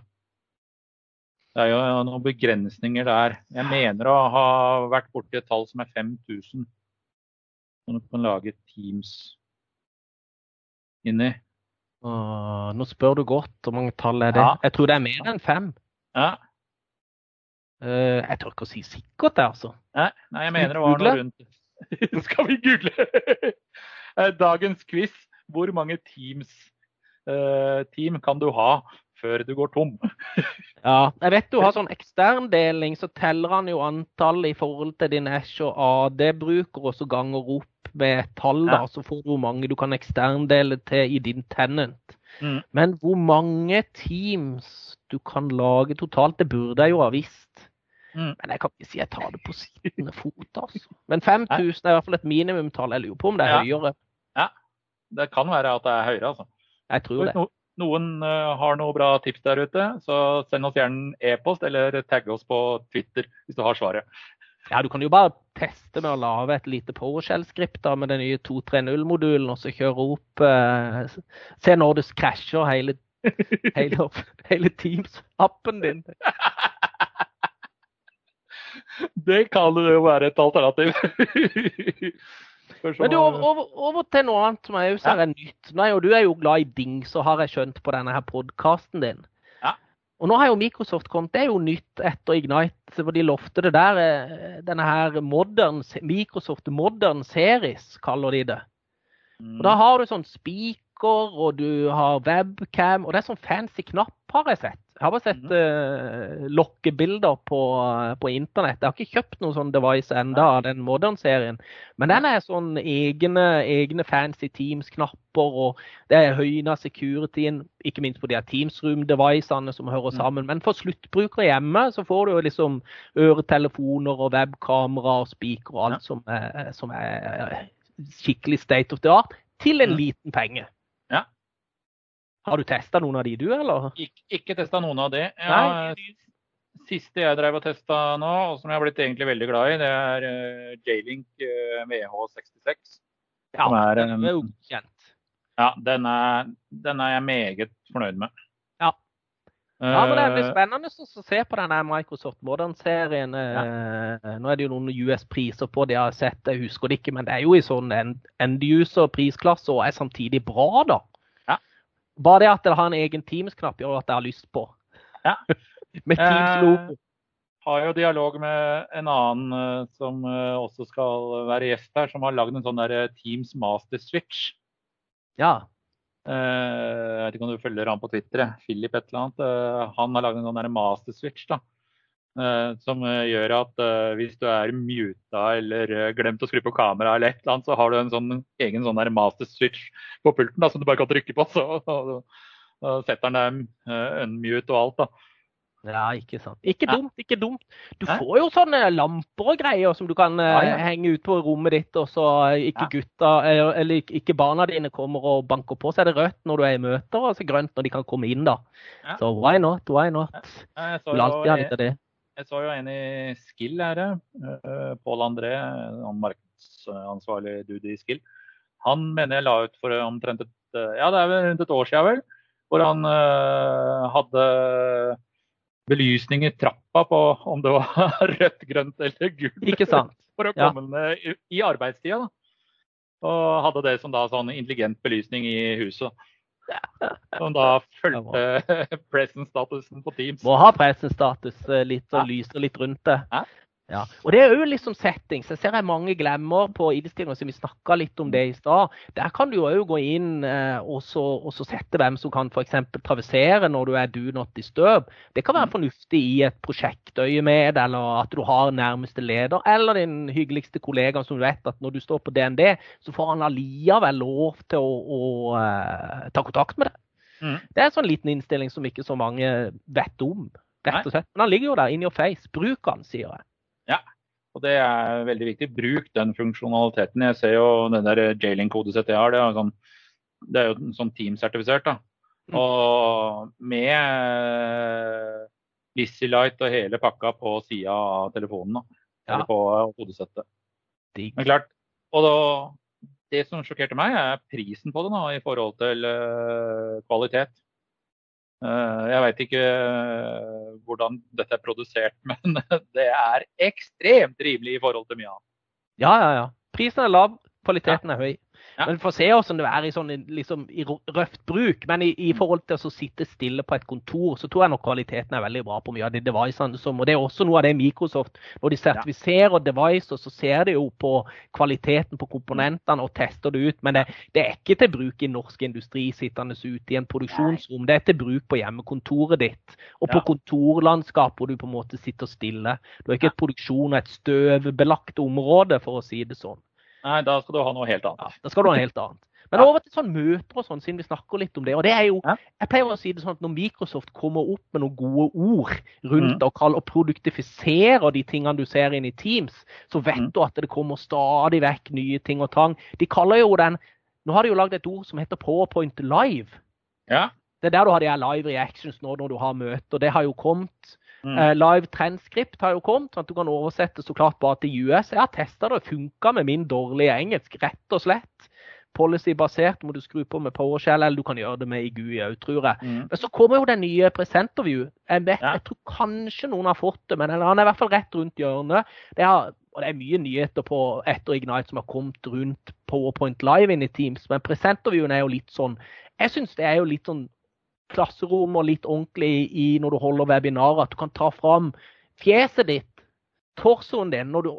Det er jo noen begrensninger der. Jeg mener å ha vært borti et tall som er 5000 som du kan lage Teams inni.
Nå spør du godt hvor mange tall er det. Ja. Jeg tror det er mer enn fem.
Ja.
Uh, jeg tør ikke å si sikkert det, altså.
Nei, nei jeg mener det var noe rundt Skal vi google? Eh, dagens quiz. Hvor mange teams, uh, team kan du ha før du går tom?
ja, jeg vet du har sånn eksterndeling, så teller han jo antall i forhold til din Ash og AD-bruker, og så ganger opp med tall, da, så får du hvor mange du kan eksterndele til i din tenant. Mm. Men hvor mange teams du kan lage totalt, det burde jeg jo ha visst. Mm. Men jeg kan ikke si jeg tar det på sittende fot, altså. Men 5000 er i hvert fall et minimumtall. Jeg lurer på om det er ja. høyere.
Ja, det kan være at det er høyere, altså.
Jeg tror det.
noen uh, har noen bra tips der ute, så send oss gjerne e-post eller tagg oss på Twitter hvis du har svaret.
Ja, du kan jo bare teste med å lage et lite PowerShell-skript med den nye 230-modulen, og så kjøre opp uh, Se når du krasjer hele, hele, hele Teams-appen din.
Det kan jo være et alternativ.
Men du, over, over, til noe annet som jeg ja. er nytt. Nei, og Du er jo glad i Bing, så har jeg skjønt på denne her podkasten din.
Ja.
Og nå har jo Microsoft kommet, det er jo nytt etter Ignite, for de lovte det der. Eh, denne her modern, Microsoft Modern Series, kaller de det. Mm. Og Da har du sånn speaker, og du har webcam, og det er sånn fancy knapp, har jeg sett. Jeg har bare sett uh, lokkebilder på, på, internett. Jeg har ikke kjøpt noen sånn device enda av den Modern-serien. Men den er sånn egne, egne fancy Teams-knapper, og det er høyna securityen, ikke minst på de Teams-room-devicene som hører mm. sammen. Men for sluttbrukere hjemme så får du jo liksom øretelefoner og webkamera og speaker og alt som er, som er skikkelig state of the art, til en mm. liten penge. Har du testa noen av de, du, eller?
Ik ikke testa noen av de. Ja, siste jeg drev og testa nå, og som jeg har blitt egentlig veldig glad i, det er uh, J-Link uh, eh, VH66.
Ja, er, um, det er jo kjent.
Ja, den er, den er, jeg meget fornøyd med.
Ja. ja men Det blir spennende å se på denne Microsoft Modern-serien. Ja. Nå er det jo noen US-priser på det jeg har sett, jeg husker det ikke, men det er jo i sånn end-user-prisklasse og er samtidig bra, da. Bare det at det har en egen Teams-knapp, gjør at jeg har lyst på.
Ja.
med Teams-logo.
Jeg har jo dialog med en annen uh, som uh, også skal være gjest her, som har lagd en sånn der eh, Teams Master Switch.
Ja.
Jeg vet ikke om du følger han på Twitter, Philip et eller annet. han har lagd en sånn der Master Switch. da. Uh, som uh, gjør at uh, hvis du er muta eller glemt å skru på kamera, eller et eller annet, så har du en sånn, egen sånn master switch på pulten da, som du bare kan trykke på. Så, så setter den deg unmute og alt. da.
Ja, ikke sant. Ikke
Ja.
dumt, ikke dumt. Du
Hæ?
får jo sånne lamper og greier som du kan eh,
Ja, ja.
henge ut på rommet ditt, og så eh, ikke
Ja.
gutta, eller, ikke- barna dine kommer og banker på. Så er det rødt når du er i møter, og så grønt når de kan komme inn, da.
Ja.
Så why not, why not? Vil alltid ha litt av det.
Jeg så jo en i Skill her, uh, Pål André, han markedsansvarlig dude i Skill. Han mener jeg la ut for omtrent et eh, ja, det er vel rundt et år siden, vel. Hvor han uh, hadde belysning i trappa på om det var rødt, grønt eller gult.
Ikke sant?
For å
Ja.
komme ned i, i arbeidstida. da. Og hadde det som da sånn intelligent belysning i huset. Som da fulgte presence-statusen på Teams.
Må ha presence-status eh, litt og
lyse
lyser litt rundt det.
Ja.
Og det er jo liksom settings. Jeg ser jeg mange glemmer på ID-stillinger, som vi snakka litt om det i stad. Der kan du òg gå inn eh, og, så, og så sette hvem som kan f.eks. travesere når du er do not disturb. Det kan være
Mm.
fornuftig i et prosjektøyemed, eller at du har nærmeste leder, eller din hyggeligste kollega som du vet at når du står på DND, så får han allikevel lov til å, å eh, ta kontakt med deg.
Mm.
Det er en sånn liten innstilling som ikke så mange vet om. Rett og slett. Men han ligger jo der in your face. Bruk han, sier jeg.
Og det er veldig viktig. Bruk den funksjonaliteten. Jeg ser jo den der J-link-kodesettet jeg har, det er, sånn, det er jo sånn team-sertifisert. da.
Mm.
Og med eh, og hele pakka på sida av telefonen. da.
Ja.
Eller på kodesettet. Men klart, og da, Det som sjokkerte meg, er prisen på det nå, i forhold til eh, kvalitet. Eh, jeg veit ikke eh, hvordan dette er produsert, men det er ekstremt rimelig i forhold til mye annet.
Ja, ja, ja. Prisen er lav, kvaliteten er høy.
Ja.
Men Vi får se hvordan det er i, sånn, liksom, i røft bruk. Men i, i forhold til å sitte stille på et kontor, så tror jeg nok kvaliteten er veldig bra på mye av de devicene. Som, og det er også noe av det Microsoft Når de sertifiserer devices, så ser de jo på kvaliteten på komponentene og tester det ut. Men det, det er ikke til bruk i norsk industri sittende ute i en produksjonsrom. Det er til bruk på hjemmekontoret ditt og på
Ja.
kontorlandskap hvor du på en måte sitter stille. Du har ikke et produksjon og et støvbelagt område, for å si det sånn.
Nei, da skal du ha noe helt
Ja,
annet.
da skal du ha noe helt annet. Men
Ja.
over til sånn møter og sånn, siden vi snakker litt om det. Og det er jo,
Ja.
Jeg pleier å si det sånn at når Microsoft kommer opp med noen gode ord rundt
Mm.
og, kaller, og produktifiserer de tingene du ser inn i Teams, så vet
Mm.
du at det kommer stadig vekk nye ting og tang. De kaller jo den Nå har de jo lagd et ord som heter PowerPoint Live.
Ja.
Det er der du har de her live reactions nå når du har møter. Det har jo kommet.
Mm.
Eh, live transcript har jo kommet, sånn at du kan oversette så klart bare til US. Jeg har testa det og funka med min dårlige engelsk, rett og slett. Policy-basert må du skru på med PowerShell, eller du kan gjøre det med IGUI òg, tror jeg.
Mm.
Men så kommer jo den nye Presenterview. Jeg, vet,
Ja.
jeg tror kanskje noen har fått det, men han er i hvert fall rett rundt hjørnet. Det er, og det er mye nyheter på etter Ignite som har kommet rundt PowerPoint Live inn i Teams, men Presenterviewen er jo litt sånn Jeg syns det er jo litt sånn klasserom og litt ordentlig i når du holder webinarer, at du kan ta fram fjeset ditt, torsoen din, når du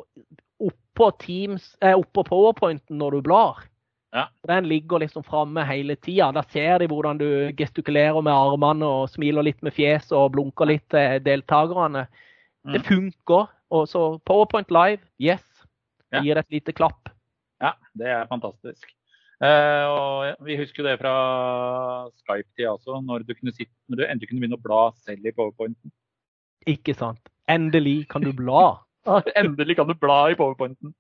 oppå Teams, eh, oppå PowerPointen når du blar.
Ja.
Den ligger liksom framme hele tida. Da ser de hvordan du gestikulerer med armene og smiler litt med fjeset og blunker litt til deltakerne.
Mm.
Det funker. Og så PowerPoint Live, yes. Gir et lite klapp.
Ja, det er fantastisk. Eh, og Vi husker det fra Skype-tida også, når du, kunne sitte, når du endelig kunne begynne å bla selv i powerpointen.
Ikke sant? Endelig kan du bla.
endelig kan du bla i powerpointen.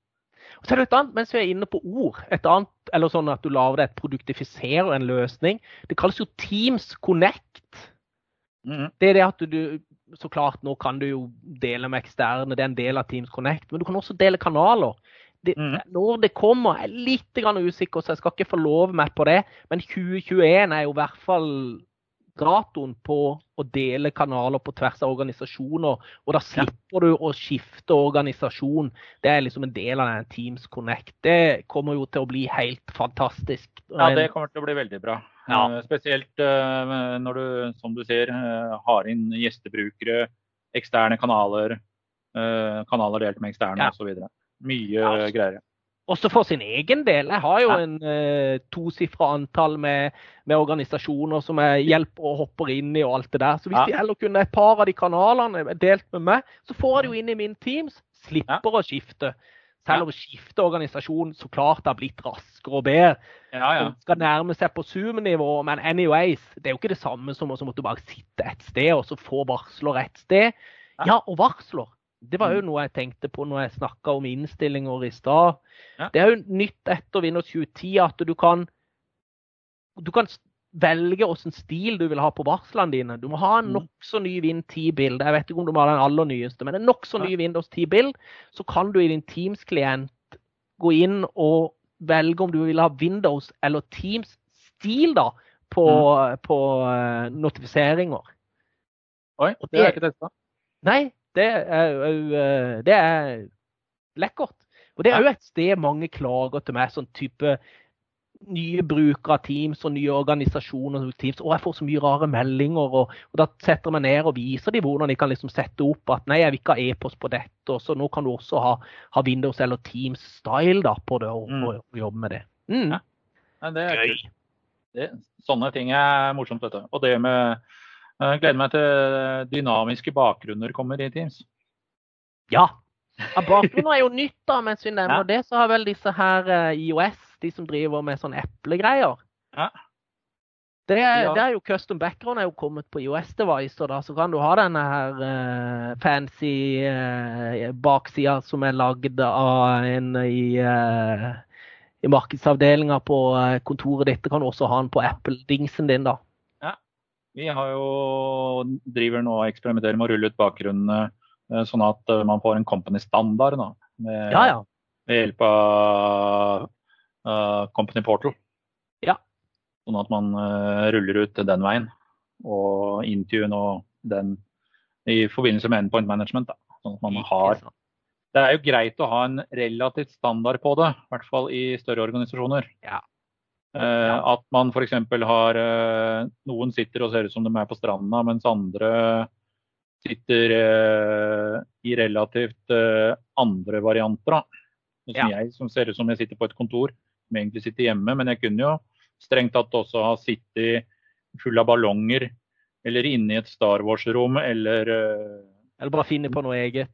Og så er det et annet, mens vi er inne på ord, et annet, eller sånn at du lager et produktifiserer en løsning. Det kalles jo Teams Connect.
Mm.
Det er det at du, så klart nå kan du jo dele med eksterne, det er en del av Teams Connect, men du kan også dele kanaler. Det,
mm.
Når det kommer, jeg er litt grann usikker, så jeg skal ikke få love meg på det, men 2021 er jo i hvert fall datoen på å dele kanaler på tvers av organisasjoner. Og da slipper du å skifte organisasjon. Det er liksom en del av den Teams Connect. Det kommer jo til å bli helt fantastisk.
Ja, det kommer til å bli veldig bra.
Ja.
Eh, Spesielt eh, når du, som du ser, eh, har inn gjestebrukere, eksterne kanaler, kanaler delt med eksterne
Ja.
osv. Mye
Ja.
greier.
Også for sin egen del. Jeg har jo
Ja.
en uh, tosifra antall med, med organisasjoner som jeg hjelper og hopper inn i og alt det der. Så hvis
Ja.
de heller kunne et par av de kanalene delt med meg, så får jeg det jo inn i min Teams. Slipper å skifte. Selv om skifte organisasjon så klart har blitt raskere og bedre.
Ja, ja.
som skal nærme seg på Zoom-nivå, men anyways, det er jo ikke det samme som å måtte bare sitte et sted og så få varsler et sted.
Ja.
Ja, og varsler. Det var jo
Mm.
noe jeg tenkte på når jeg snakka om innstillinger i stad.
Ja.
Det er jo nytt etter Windows 2010 at du kan du kan velge hvilken stil du vil ha på varslene dine. Du må ha en
Mm.
nokså ny Win 10-bilde. Jeg vet ikke om du må ha den aller nyeste, men en nokså ny Windows 10-bild. Så kan du i din Teams-klient gå inn og velge om du vil ha Windows eller Teams-stil da, på,
Mm.
på eh, notifiseringer.
Oi, det har jeg ikke testa.
Nei, det er jo eh, Det er lekkert. Og det er òg et sted mange klager til meg, sånn type nye brukere av Teams og nye organisasjoner og Teams. Og jeg får så mye rare meldinger. Og, og da setter jeg meg ned og viser dem hvordan de kan liksom sette opp at nei, jeg vil ikke ha e-post på dette. Og så nå kan du også ha, ha Windows eller Teams style da på det og,
Mm.
og, og jobbe med det. Mm.
Ja. Det er
Gøy.
Det, sånne ting er morsomt, vet du. Og det med Jeg gleder meg til dynamiske bakgrunner kommer i Teams.
Ja. ja bakgrunner er jo nytt, da, mens vi nevner
Ja.
det. Så har vel disse her eh, IOS, de som driver med sånn eplegreier.
Ja.
Det er,
Ja.
det er jo Custom background er jo kommet på IOS Device, da, så kan du ha denne her uh, fancy uh, baksida som er lagd av en i, uh, i markedsavdelinga på eh, kontoret ditt. Du kan også ha den på Apple-dingsen din, da.
Vi har jo, driver nå og eksperimenterer med å rulle ut bakgrunnene eh, sånn at eh, man får en company-standard da, med,
Ja, ja.
ved hjelp av uh, Company Portal.
Ja.
Sånn at man uh, ruller ut den veien. Og Intune og den i forbindelse med endpoint management. Da. Sånn at man har. Det er jo greit å ha en relativt standard på det, i hvert fall i større organisasjoner.
Ja.
Eh, At man f.eks. har eh, Noen sitter og ser ut som de er på stranda, mens andre sitter eh, i relativt andre varianter. Da. Som ja. jeg, som ser ut som jeg sitter på et kontor, som egentlig sitter hjemme. Men jeg kunne jo strengt tatt også ha sittet full av ballonger, eller inne i et Star Wars-rom, eller
Eller bare finne på noe eget.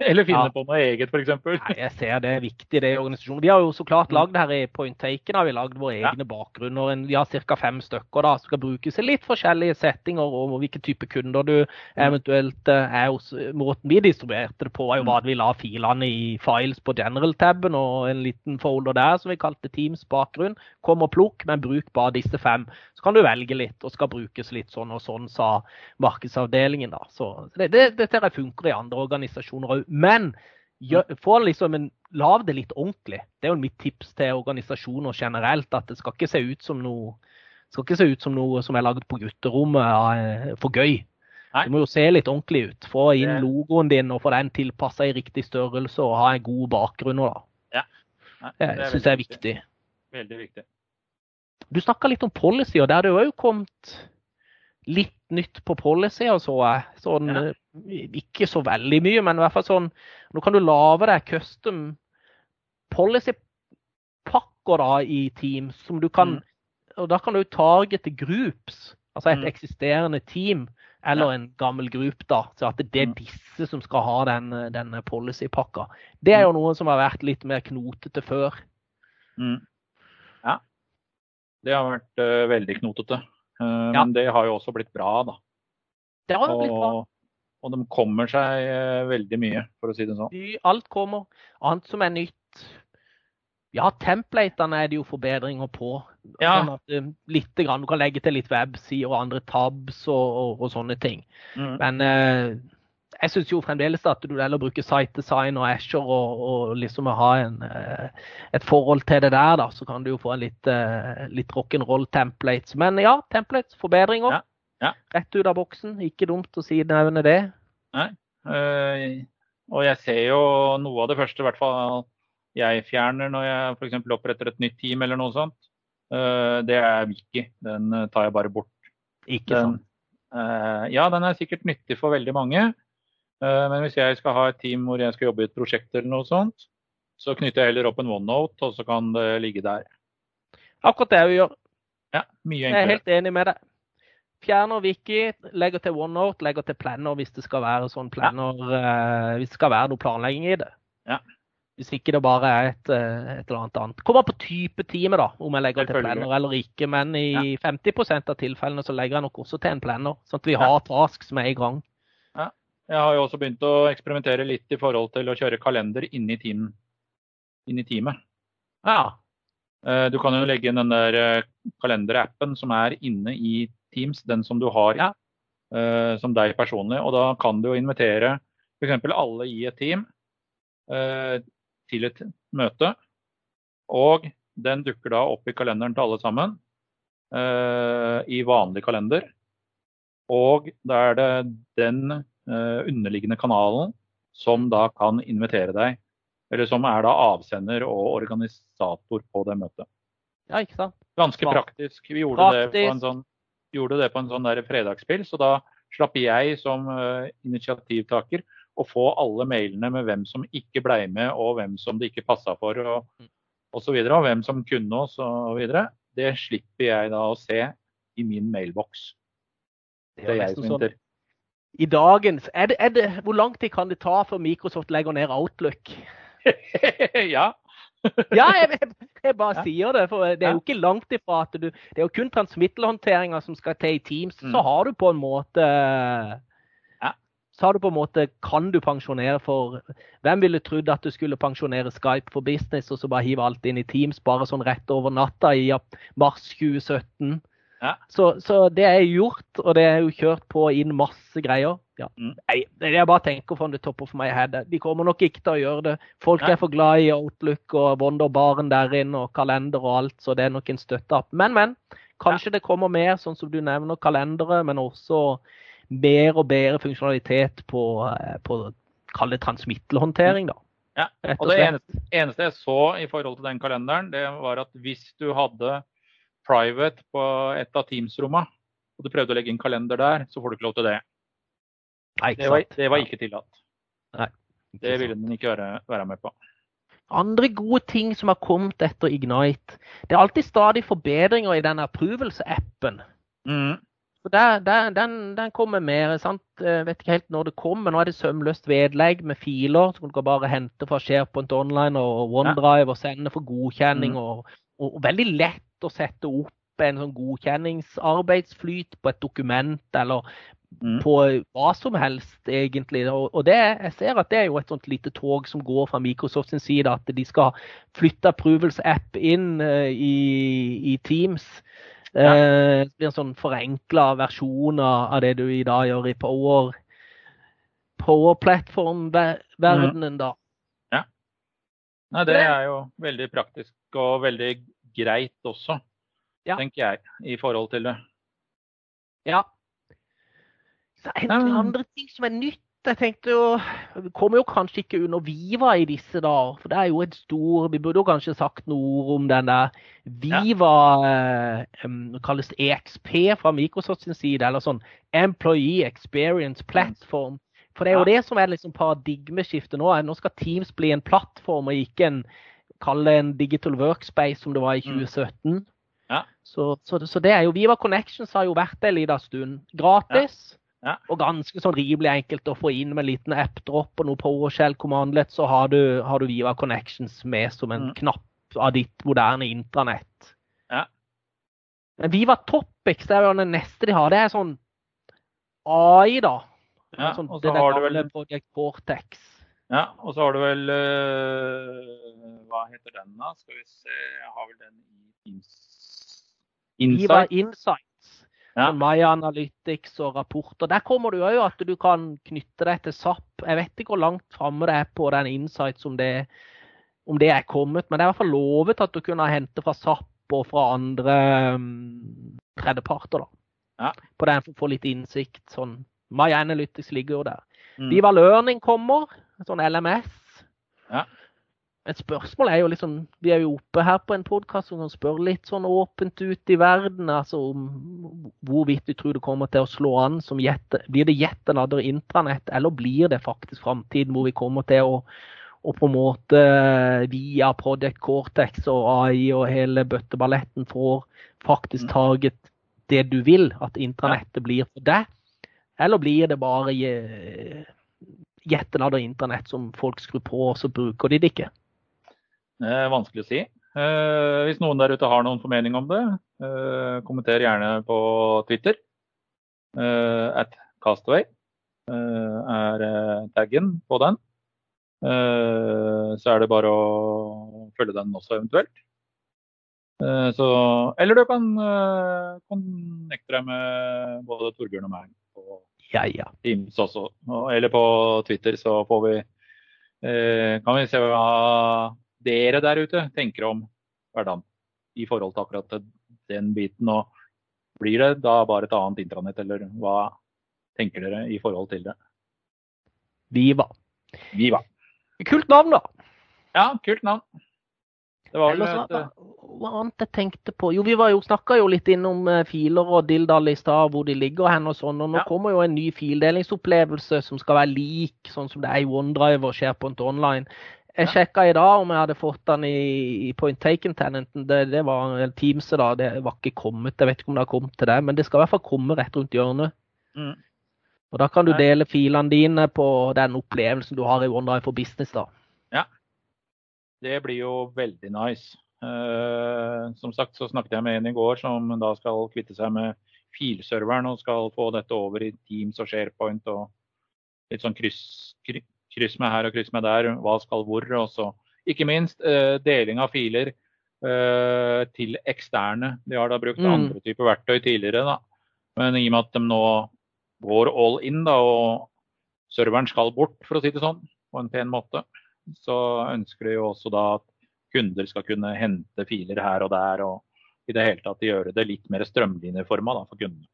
Eller finne
Ja.
på noe eget, f.eks.
Nei, jeg ser det er viktig, det i organisasjonen. Vi har jo så klart
Mm.
lagd her i Point Taken har vi lagd våre
Ja.
egne bakgrunner. Vi har ca. fem stykker da, som skal brukes i litt forskjellige settinger og hvilke type kunder du eventuelt eh, er hos. Måten vi distribuerte det på, var jo
hva
bare at vi la filene i files på general-taben og en liten folder der som vi kalte Teams bakgrunn. Kom og plukk, men bruk bare disse fem. Så kan du velge litt og skal brukes litt sånn og sånn, sa markedsavdelingen. da. Så det, det, dette her funker i andre organisasjoner òg. Men gjør, få liksom en, lav det litt ordentlig. Det er jo mitt tips til organisasjoner generelt. At det skal ikke se ut som noe se ut som noe som er laget på gutterommet eh, for gøy.
Nei.
Det må jo se litt ordentlig ut. Få inn
Det-
logoen din og få den tilpassa i riktig størrelse og ha en god bakgrunn. da.
Nei,
Det
er
syns jeg er viktig.
Veldig viktig.
Du snakka litt om policy, og der har det òg kommet litt nytt på policy, og så. Sånn,
Ja.
eh, Ikke så veldig mye, men i hvert fall sånn Nå kan du lage deg custom policy-pakker da i Teams som du kan
Mm.
Og da kan du targete groups, altså et
Mm.
eksisterende team eller
Ja.
en gammel group, da. Så at det er
Mm.
disse som skal ha den, denne policy-pakka. Det er jo noe som har vært litt mer knotete før.
Mm. Det har vært uh, veldig knotete. Uh,
Ja.
Men det har jo også blitt bra, da.
Det har jo blitt bra.
Og, og de kommer seg uh, veldig mye, for å si det sånn.
Alt kommer. Annet som er nytt. Ja, templatene er det jo forbedringer på.
Ja.
Sånn at, eh, litt, grann. Du kan legge til litt websider og andre tabs og, og, og sånne ting.
Mm.
Men jeg syns jo fremdeles at du heller bruker site design og Asher og, og liksom ha en, eh, et forhold til det der, da. Så kan du jo få en litt, eh, litt rock'n'roll templates. Men ja, templates, forbedringer.
Ja, ja.
Rett ut av boksen. Ikke dumt å si nevne det.
Eh, og jeg ser jo noe av det første, i hvert fall jeg fjerner når jeg f.eks. oppretter et nytt team eller noe sånt. Uh, det er Wiki. Den tar jeg bare bort.
Ikke
Den,
sant?
eh, ja, den er sikkert nyttig for veldig mange. Eh, men hvis jeg skal ha et team hvor jeg skal jobbe i et prosjekt eller noe sånt, så knytter jeg heller opp en OneNote, og så kan det ligge der.
Akkurat det vi gjør.
Ja, mye enklere.
Jeg er helt enig med deg. Fjerner Wiki, legger til OneNote, legger til Planner hvis det skal være sånn planner, eh, hvis det skal være noe planlegging i det. Ja. Hvis ikke det bare er et, eh, et eller annet annet. Kommer på type time, da, om jeg legger til planner eller ikke. Men i 50% av tilfellene så legger jeg nok også til en planner, sånn at vi har task som er i gang.
Jeg har jo også begynt å eksperimentere litt i forhold til å kjøre kalender inni teamen, inn i teamet.
Ja.
Eh, Du kan jo legge inn den der eh, kalenderappen som er inne i Teams, den som du har
Ja.
eh, som deg personlig. Og da kan du jo invitere f.eks. alle i et team til et møte. Og den dukker da opp i kalenderen til alle sammen i vanlig kalender. Og da er det den underliggende kanalen som da kan invitere deg eller som er da avsender og organisator på det møtet.
ja, ikke sant?
Ganske praktisk. Vi gjorde det på en sånn, gjorde det på en sånn der fredagsspill, så da slapp jeg som eh, initiativtaker å få alle mailene med hvem som ikke blei med, og hvem som det ikke passa for, og, og så videre, og hvem som kunne og så videre. Det slipper jeg da å se i min mailboks. Det er jeg som
sånn-. I dagens er det, er det, Hvor lang tid kan det ta før Microsoft legger ned Outlook?
ja.
Ja, jeg, jeg, bare
Ja.
sier det. For det er jo ikke langt ifra at du Det er jo kun transmittelhåndteringa som skal til i Teams.
Mm.
Så har du på en måte
Ja.
Så har du på en måte Kan du pensjonere for Hvem ville trodd at du skulle pensjonere Skype for business og så bare hive alt inn i Teams bare sånn rett over natta i mars 2017?
Ja.
Så, så det er gjort, og det er jo kjørt på inn masse greier. Ja.
Mm.
Nei, det jeg bare tenker from the top of my head. De kommer nok ikke til å gjøre det. Folk
Nei.
er for glad i Outlook og Wonderbaren der inne og kalender og alt, så det er nok en støtteapp. Men, men. Kanskje det kommer mer, sånn som du nevner, kalendere, men også mer og bedre funksjonalitet på, eh, på kall det transmittelhåndtering, da.
Ja, og det eneste, eneste jeg så i forhold til den kalenderen, det var at hvis du hadde private på et av Teams-rommene, og du prøvde å legge inn kalender der, så får du ikke lov til det.
Nei,
Det var, det var ikke tillatt.
Ikke
Det ville den ikke være, være med på.
Andre gode ting som har kommet etter Ignite. Det er alltid stadig forbedringer i den approvals-appen.
Mm.
Der, der, den, den kommer mer. sant? Jeg vet ikke helt når det kommer. Nå er det sømløst vedlegg med filer som du kan bare hente fra SharePoint Online og OneDrive og sende for godkjenning.
Mm.
Og, og, og veldig lett å sette opp en sånn godkjenningsarbeidsflyt på et dokument eller
Mm.
på hva som helst, egentlig. Og, det, jeg ser at det er jo et sånt lite tog som går fra Microsoft sin side, at de skal flytte Approvals-app inn uh, i, i Teams.
Ja.
Uh, det blir en sånn forenkla versjon av det du i dag gjør i Power Power-plattform-verdenen, da.
Nei, det er jo veldig praktisk og veldig greit også,
Ja.
tenker jeg, i forhold til det.
Ja. Så er det
Ja.
noen andre ting som er nytt. Jeg tenkte jo Vi kommer jo kanskje ikke under Viva i disse dager, for det er jo et stor Vi burde jo kanskje sagt noe om den der Viva eh, em, Det kalles EXP fra Microsoft sin side, eller sånn Employee Experience Platform. For det er jo
Ja.
det som er liksom paradigmeskiftet nå. Nå skal Teams bli en plattform og ikke en Kall det en digital workspace som det var i
Mm.
2017.
Ja.
Så, så, så det er jo Viva Connections har jo vært en liten stund gratis.
Ja.
Og ganske sånn rimelig enkelt å få inn med en liten app-drop og noe PowerShell commandlet, så har du, har du Viva Connections med som en
Mm.
knapp av ditt moderne intranett.
Ja.
Men Viva Topics det er jo det neste de har. Det er sånn AI, da.
Ja,
sånn, det
så
der
har du
gamle
vel
Project Cortex.
Ja, og så har du vel øh, Hva heter den, da? Skal vi se Jeg har vel den i Insight.
Insights.
Ja.
Maya Analytics og rapporter. Der kommer du jo at du kan knytte deg til SAP. Jeg vet ikke hvor langt framme det er på den Insights om det, om det er kommet, men det er i hvert fall lovet at du kunne hente fra SAP og fra andre um, tredjeparter. da.
Ja.
På den for å få litt innsikt. sånn. Maya Analytics ligger jo der.
Mm.
Diva Learning kommer, sånn LMS.
Ja.
Et spørsmål er jo liksom Vi er jo oppe her på en podkast som kan spørre litt sånn åpent ut i verden, altså om hvorvidt vi tror det kommer til å slå an som jette. Blir det yet another intranett, eller blir det faktisk framtiden hvor vi kommer til å og på en måte via Project Cortex og AI og hele bøtteballetten får faktisk
Mm.
taget det du vil at intranettet blir for deg? Eller blir det bare je- jetten av internett som folk skrur på, og så bruker de det ikke?
Det er vanskelig å si. Eh, hvis noen der ute har noen formening om det, eh, kommenter gjerne på Twitter. Eh, at Castaway eh, er eh, taggen på den. Eh, så er det bare å følge den også eventuelt. Eh, så, eller du kan connecte deg med både Torbjørn og meg
Ja, ja.
Teams også. Eller på Twitter, så får vi eh, kan vi se hva dere der ute tenker om hverdagen i forhold til akkurat den biten. Og blir det da bare et annet intranett, eller hva tenker dere i forhold til det?
Viva.
Viva.
Kult navn, da.
Ja, kult navn. Det var vel et,
hva, hva annet jeg tenkte på? Jo, vi var jo, snakka jo litt innom eh, filer og dilldall i stad, hvor de ligger hen og sånn. Og nå
Ja.
kommer jo en ny fildelingsopplevelse som skal være lik sånn som det er i OneDrive og SharePoint Online. Jeg sjekka i dag om jeg hadde fått den i, i Point Taken-tenenten. Det, det var Teamset, da. Det var ikke kommet. Jeg vet ikke om det har kommet til det, men det skal i hvert fall komme rett rundt hjørnet.
Mm.
Og da kan du dele filene dine på den opplevelsen du har i OneDrive for Business, da.
Det blir jo veldig nice. Uh, som sagt så snakket jeg med en i går som da skal kvitte seg med filserveren og skal få dette over i Teams og SharePoint og litt sånn kryss, kry- kryss med her og kryss med der. Hva skal hvor? Og så ikke minst uh, deling av filer uh, til eksterne. De har da brukt
Mm.
andre typer verktøy tidligere, da. Men i og med at de nå går all in da, og serveren skal bort, for å si det sånn, på en pen måte, så ønsker de jo også da at kunder skal kunne hente filer her og der, og i det hele tatt gjøre det litt mer strømlinjeforma for kundene.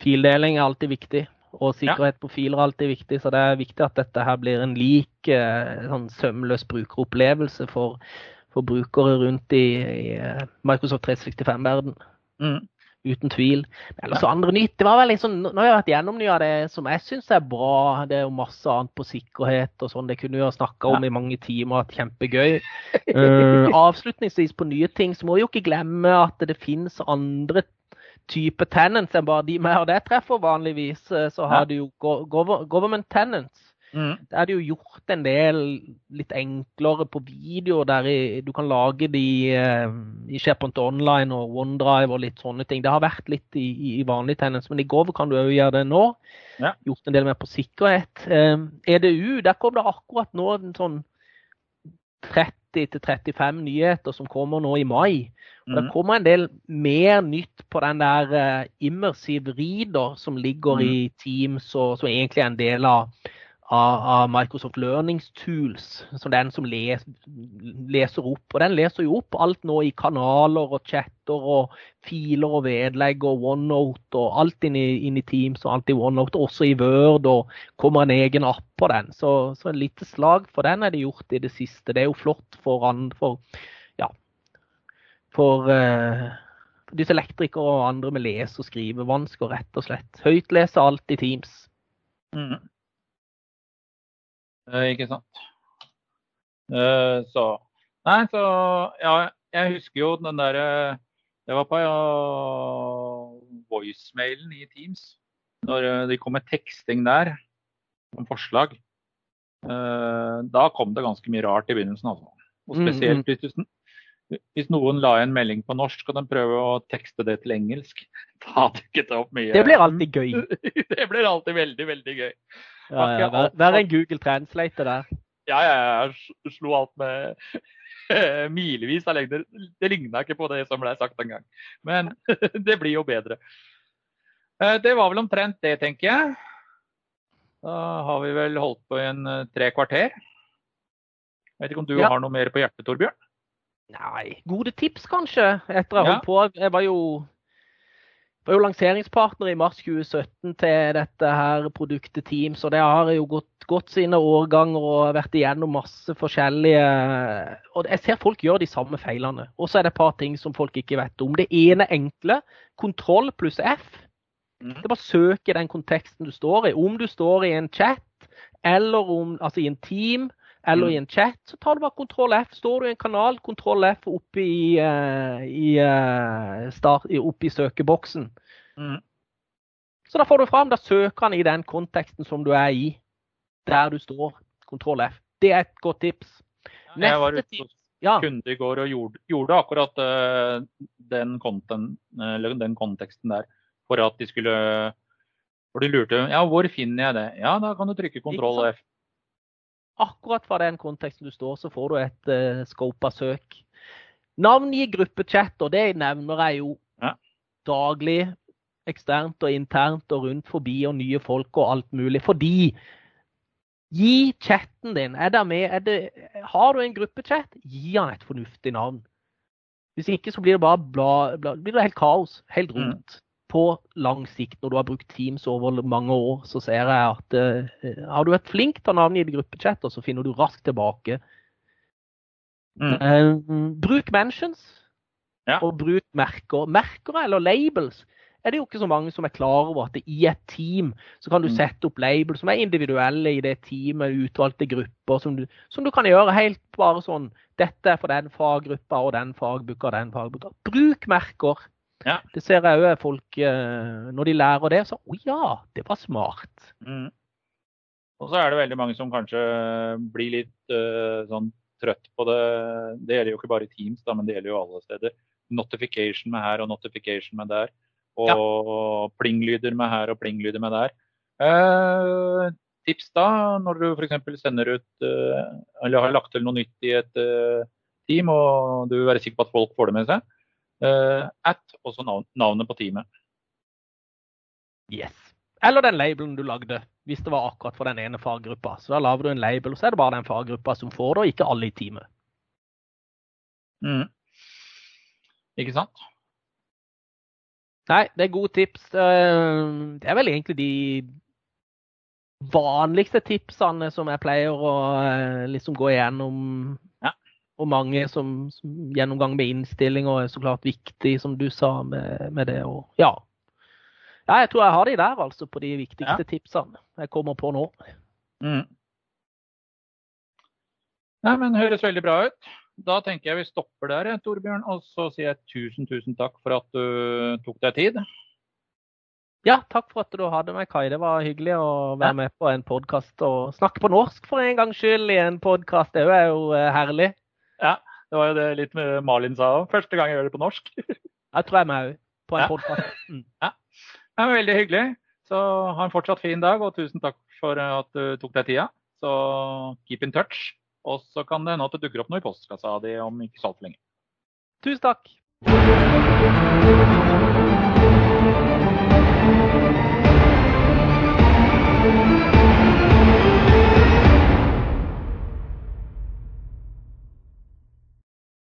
Fildeling er alltid viktig, og sikkerhet på filer er alltid viktig. Så det er viktig at dette her blir en lik eh, sånn sømløs brukeropplevelse for, for brukere rundt i, i eh, Microsoft 365-verden.
Mm.
Uten tvil. Men ellers ja. andre nytt, det var vel liksom, Nå har jeg vært gjennom mye av det som jeg syns er bra. Det er jo masse annet på sikkerhet og sånn. Det kunne vi ha snakka om i mange timer. Hatt kjempegøy. uh, avslutningsvis på nye ting, så må vi jo ikke glemme at det finnes andre type tenants enn bare de vi og det treffer vanligvis. Eh, Så har
Ja.
du jo go- gov- government tenants.
Mm.
Der er det jo gjort en del litt enklere på video, der i, du kan lage de eh, i SharePoint Online og OneDrive og litt sånne ting. Det har vært litt i, i, vanlig tenants, men i Gov kan du òg gjøre det nå.
Ja.
Gjort en del mer på sikkerhet. EDU, der kom det akkurat nå en sånn 30-35 nyheter som kommer nå i mai. Og Det
Mm.
kommer en del mer nytt på den der eh, immersive reader som ligger
Mm.
i Teams, og som egentlig er en del av, av, av Microsoft Learnings Tools. Som den som les, leser opp. Og den leser jo opp alt nå i kanaler og chatter og filer og vedlegg og OneNote og alt inn i, inn i Teams og alt i OneNote, også i Word, og kommer en egen app på den. Så, så et lite slag for den er det gjort i det siste. Det er jo flott for, for ja, for uh, dyselektrikere disse elektrikere og andre med lese- og skrivevansker, rett og slett. Høytlese alt i Teams.
Mm. Eh, ikke sant. Eh, så Nei, så Ja, jeg husker jo den derre Det var på ja, voicemailen i Teams. Når eh, de kom med teksting der, om forslag. Eh, da kom det ganske mye rart i begynnelsen, altså. Og
Mm,
spesielt hvis, du, hvis noen la en melding på norsk, og de prøver å tekste det til engelsk. Da dukket det opp mye
Det blir alltid gøy.
det blir alltid veldig, veldig gøy.
Ja, ja, vær, vær en Google Translator der.
Ja, ja, jeg slo alt med milevis av lengder. Det ligna ikke på det som ble sagt en gang. Men det blir jo bedre. Eh, Det var vel omtrent det, tenker jeg. Da har vi vel holdt på i en eh, tre kvarter. Jeg vet ikke om du
Ja.
har noe mer på hjertet, Torbjørn?
Nei, gode tips kanskje. Etter å ha
Ja.
holdt på. Jeg var jo, var jo lanseringspartner i mars 2017 til dette her produktet Teams, og det har jo gått, gått sine årganger og vært igjennom masse forskjellige Og jeg ser folk gjør de samme feilene. Og så er det et par ting som folk ikke vet om. Det ene enkle, kontroll pluss F.
Mhm.
Det er bare å søke den konteksten du står i. Om du står i en chat, eller om, altså i en team, eller
Mm.
i en chat, så tar du bare kontroll F. Står du i en kanal, kontroll F oppe i, uh, i, uh, start, oppe i søkeboksen.
Mm.
Så da får du fram, da søker han i den konteksten som du er i, der du står. Kontroll F. Det er et godt tips.
Jeg var ute
hos Ja.
kunde i går og gjorde, gjorde akkurat uh, den, content, eller den konteksten der for at de skulle For de lurte ja, hvor finner jeg det? Ja, da kan du trykke kontroll F.
akkurat fra den konteksten du står, så får du et uh, scopa søk. Navngi og det nevner jeg jo
Ja.
daglig. Eksternt og internt og rundt forbi og nye folk og alt mulig. Fordi gi chatten din er det med, er det, Har du en gruppechat, gi han et fornuftig navn. Hvis ikke så blir det bare bla, bla, blir det helt kaos. Helt
Mm.
På lang sikt, når du har brukt Teams over mange år, så ser jeg at uh, har du vært flink til å navngi gruppechatter, så finner du raskt tilbake.
Mm.
Uh, bruk mentions,
Ja.
og bruk merker. Merker eller labels er det jo ikke så mange som er klar over at i et team så kan du
Mm.
sette opp labels som er individuelle i det teamet, utvalgte grupper, som du, som du kan gjøre helt bare sånn Dette er for den faggruppa og den fagboka og den fagboka. Bruk merker.
Ja.
Det ser jeg òg folk eh, Når de lærer det, så Å ja, det var smart.
Mm. Og så er det veldig mange som kanskje blir litt uh, sånn trøtt på det. Det gjelder jo ikke bare Teams, da, men det gjelder jo alle steder. Notification med her og notification med der. Og plinglyder med her og plinglyder med der. Uh, tips da, når du f.eks. sender ut uh, eller har lagt til noe nytt i et eh, team, og du vil være sikker på at folk får det med seg. Eh, at også navn, navnet på teamet.
Yes. Eller den labelen du lagde, hvis det var akkurat for den ene faggruppa. Så da lager du en label, og så er det bare den faggruppa som får det, og ikke alle i teamet.
Mm. Ikke sant?
Nei, det er gode tips. Eh, Det er vel egentlig de vanligste tipsene som jeg pleier å eh, liksom gå igjennom.
Ja.
Og mange som, som gjennomgang med innstillinger er så klart viktig, som du sa med, med det. Og ja. ja, jeg tror jeg har de der, altså, på de viktigste tipsene jeg kommer på nå.
Mm. Nei, men høres veldig bra ut. Da tenker jeg vi stopper der, Torbjørn. Og så sier jeg tusen, tusen takk for at du tok deg tid.
Ja, takk for at du hadde meg, Kai. Det var hyggelig å være
Ja.
med på en podkast og snakke på norsk for en gangs skyld i en podkast. Det er jo eh, herlig.
Ja, det var jo det litt Malin sa òg. Første gang jeg gjør det på norsk.
Jeg tror jeg med òg, på en
Ja.
podkast. Mm.
Ja, men veldig hyggelig. Så ha en fortsatt fin dag, og tusen takk for at du tok deg tida. Så keep in touch. Og så kan det hende at det dukker opp noe i postkassa di om ikke så altfor lenge.
Tusen takk.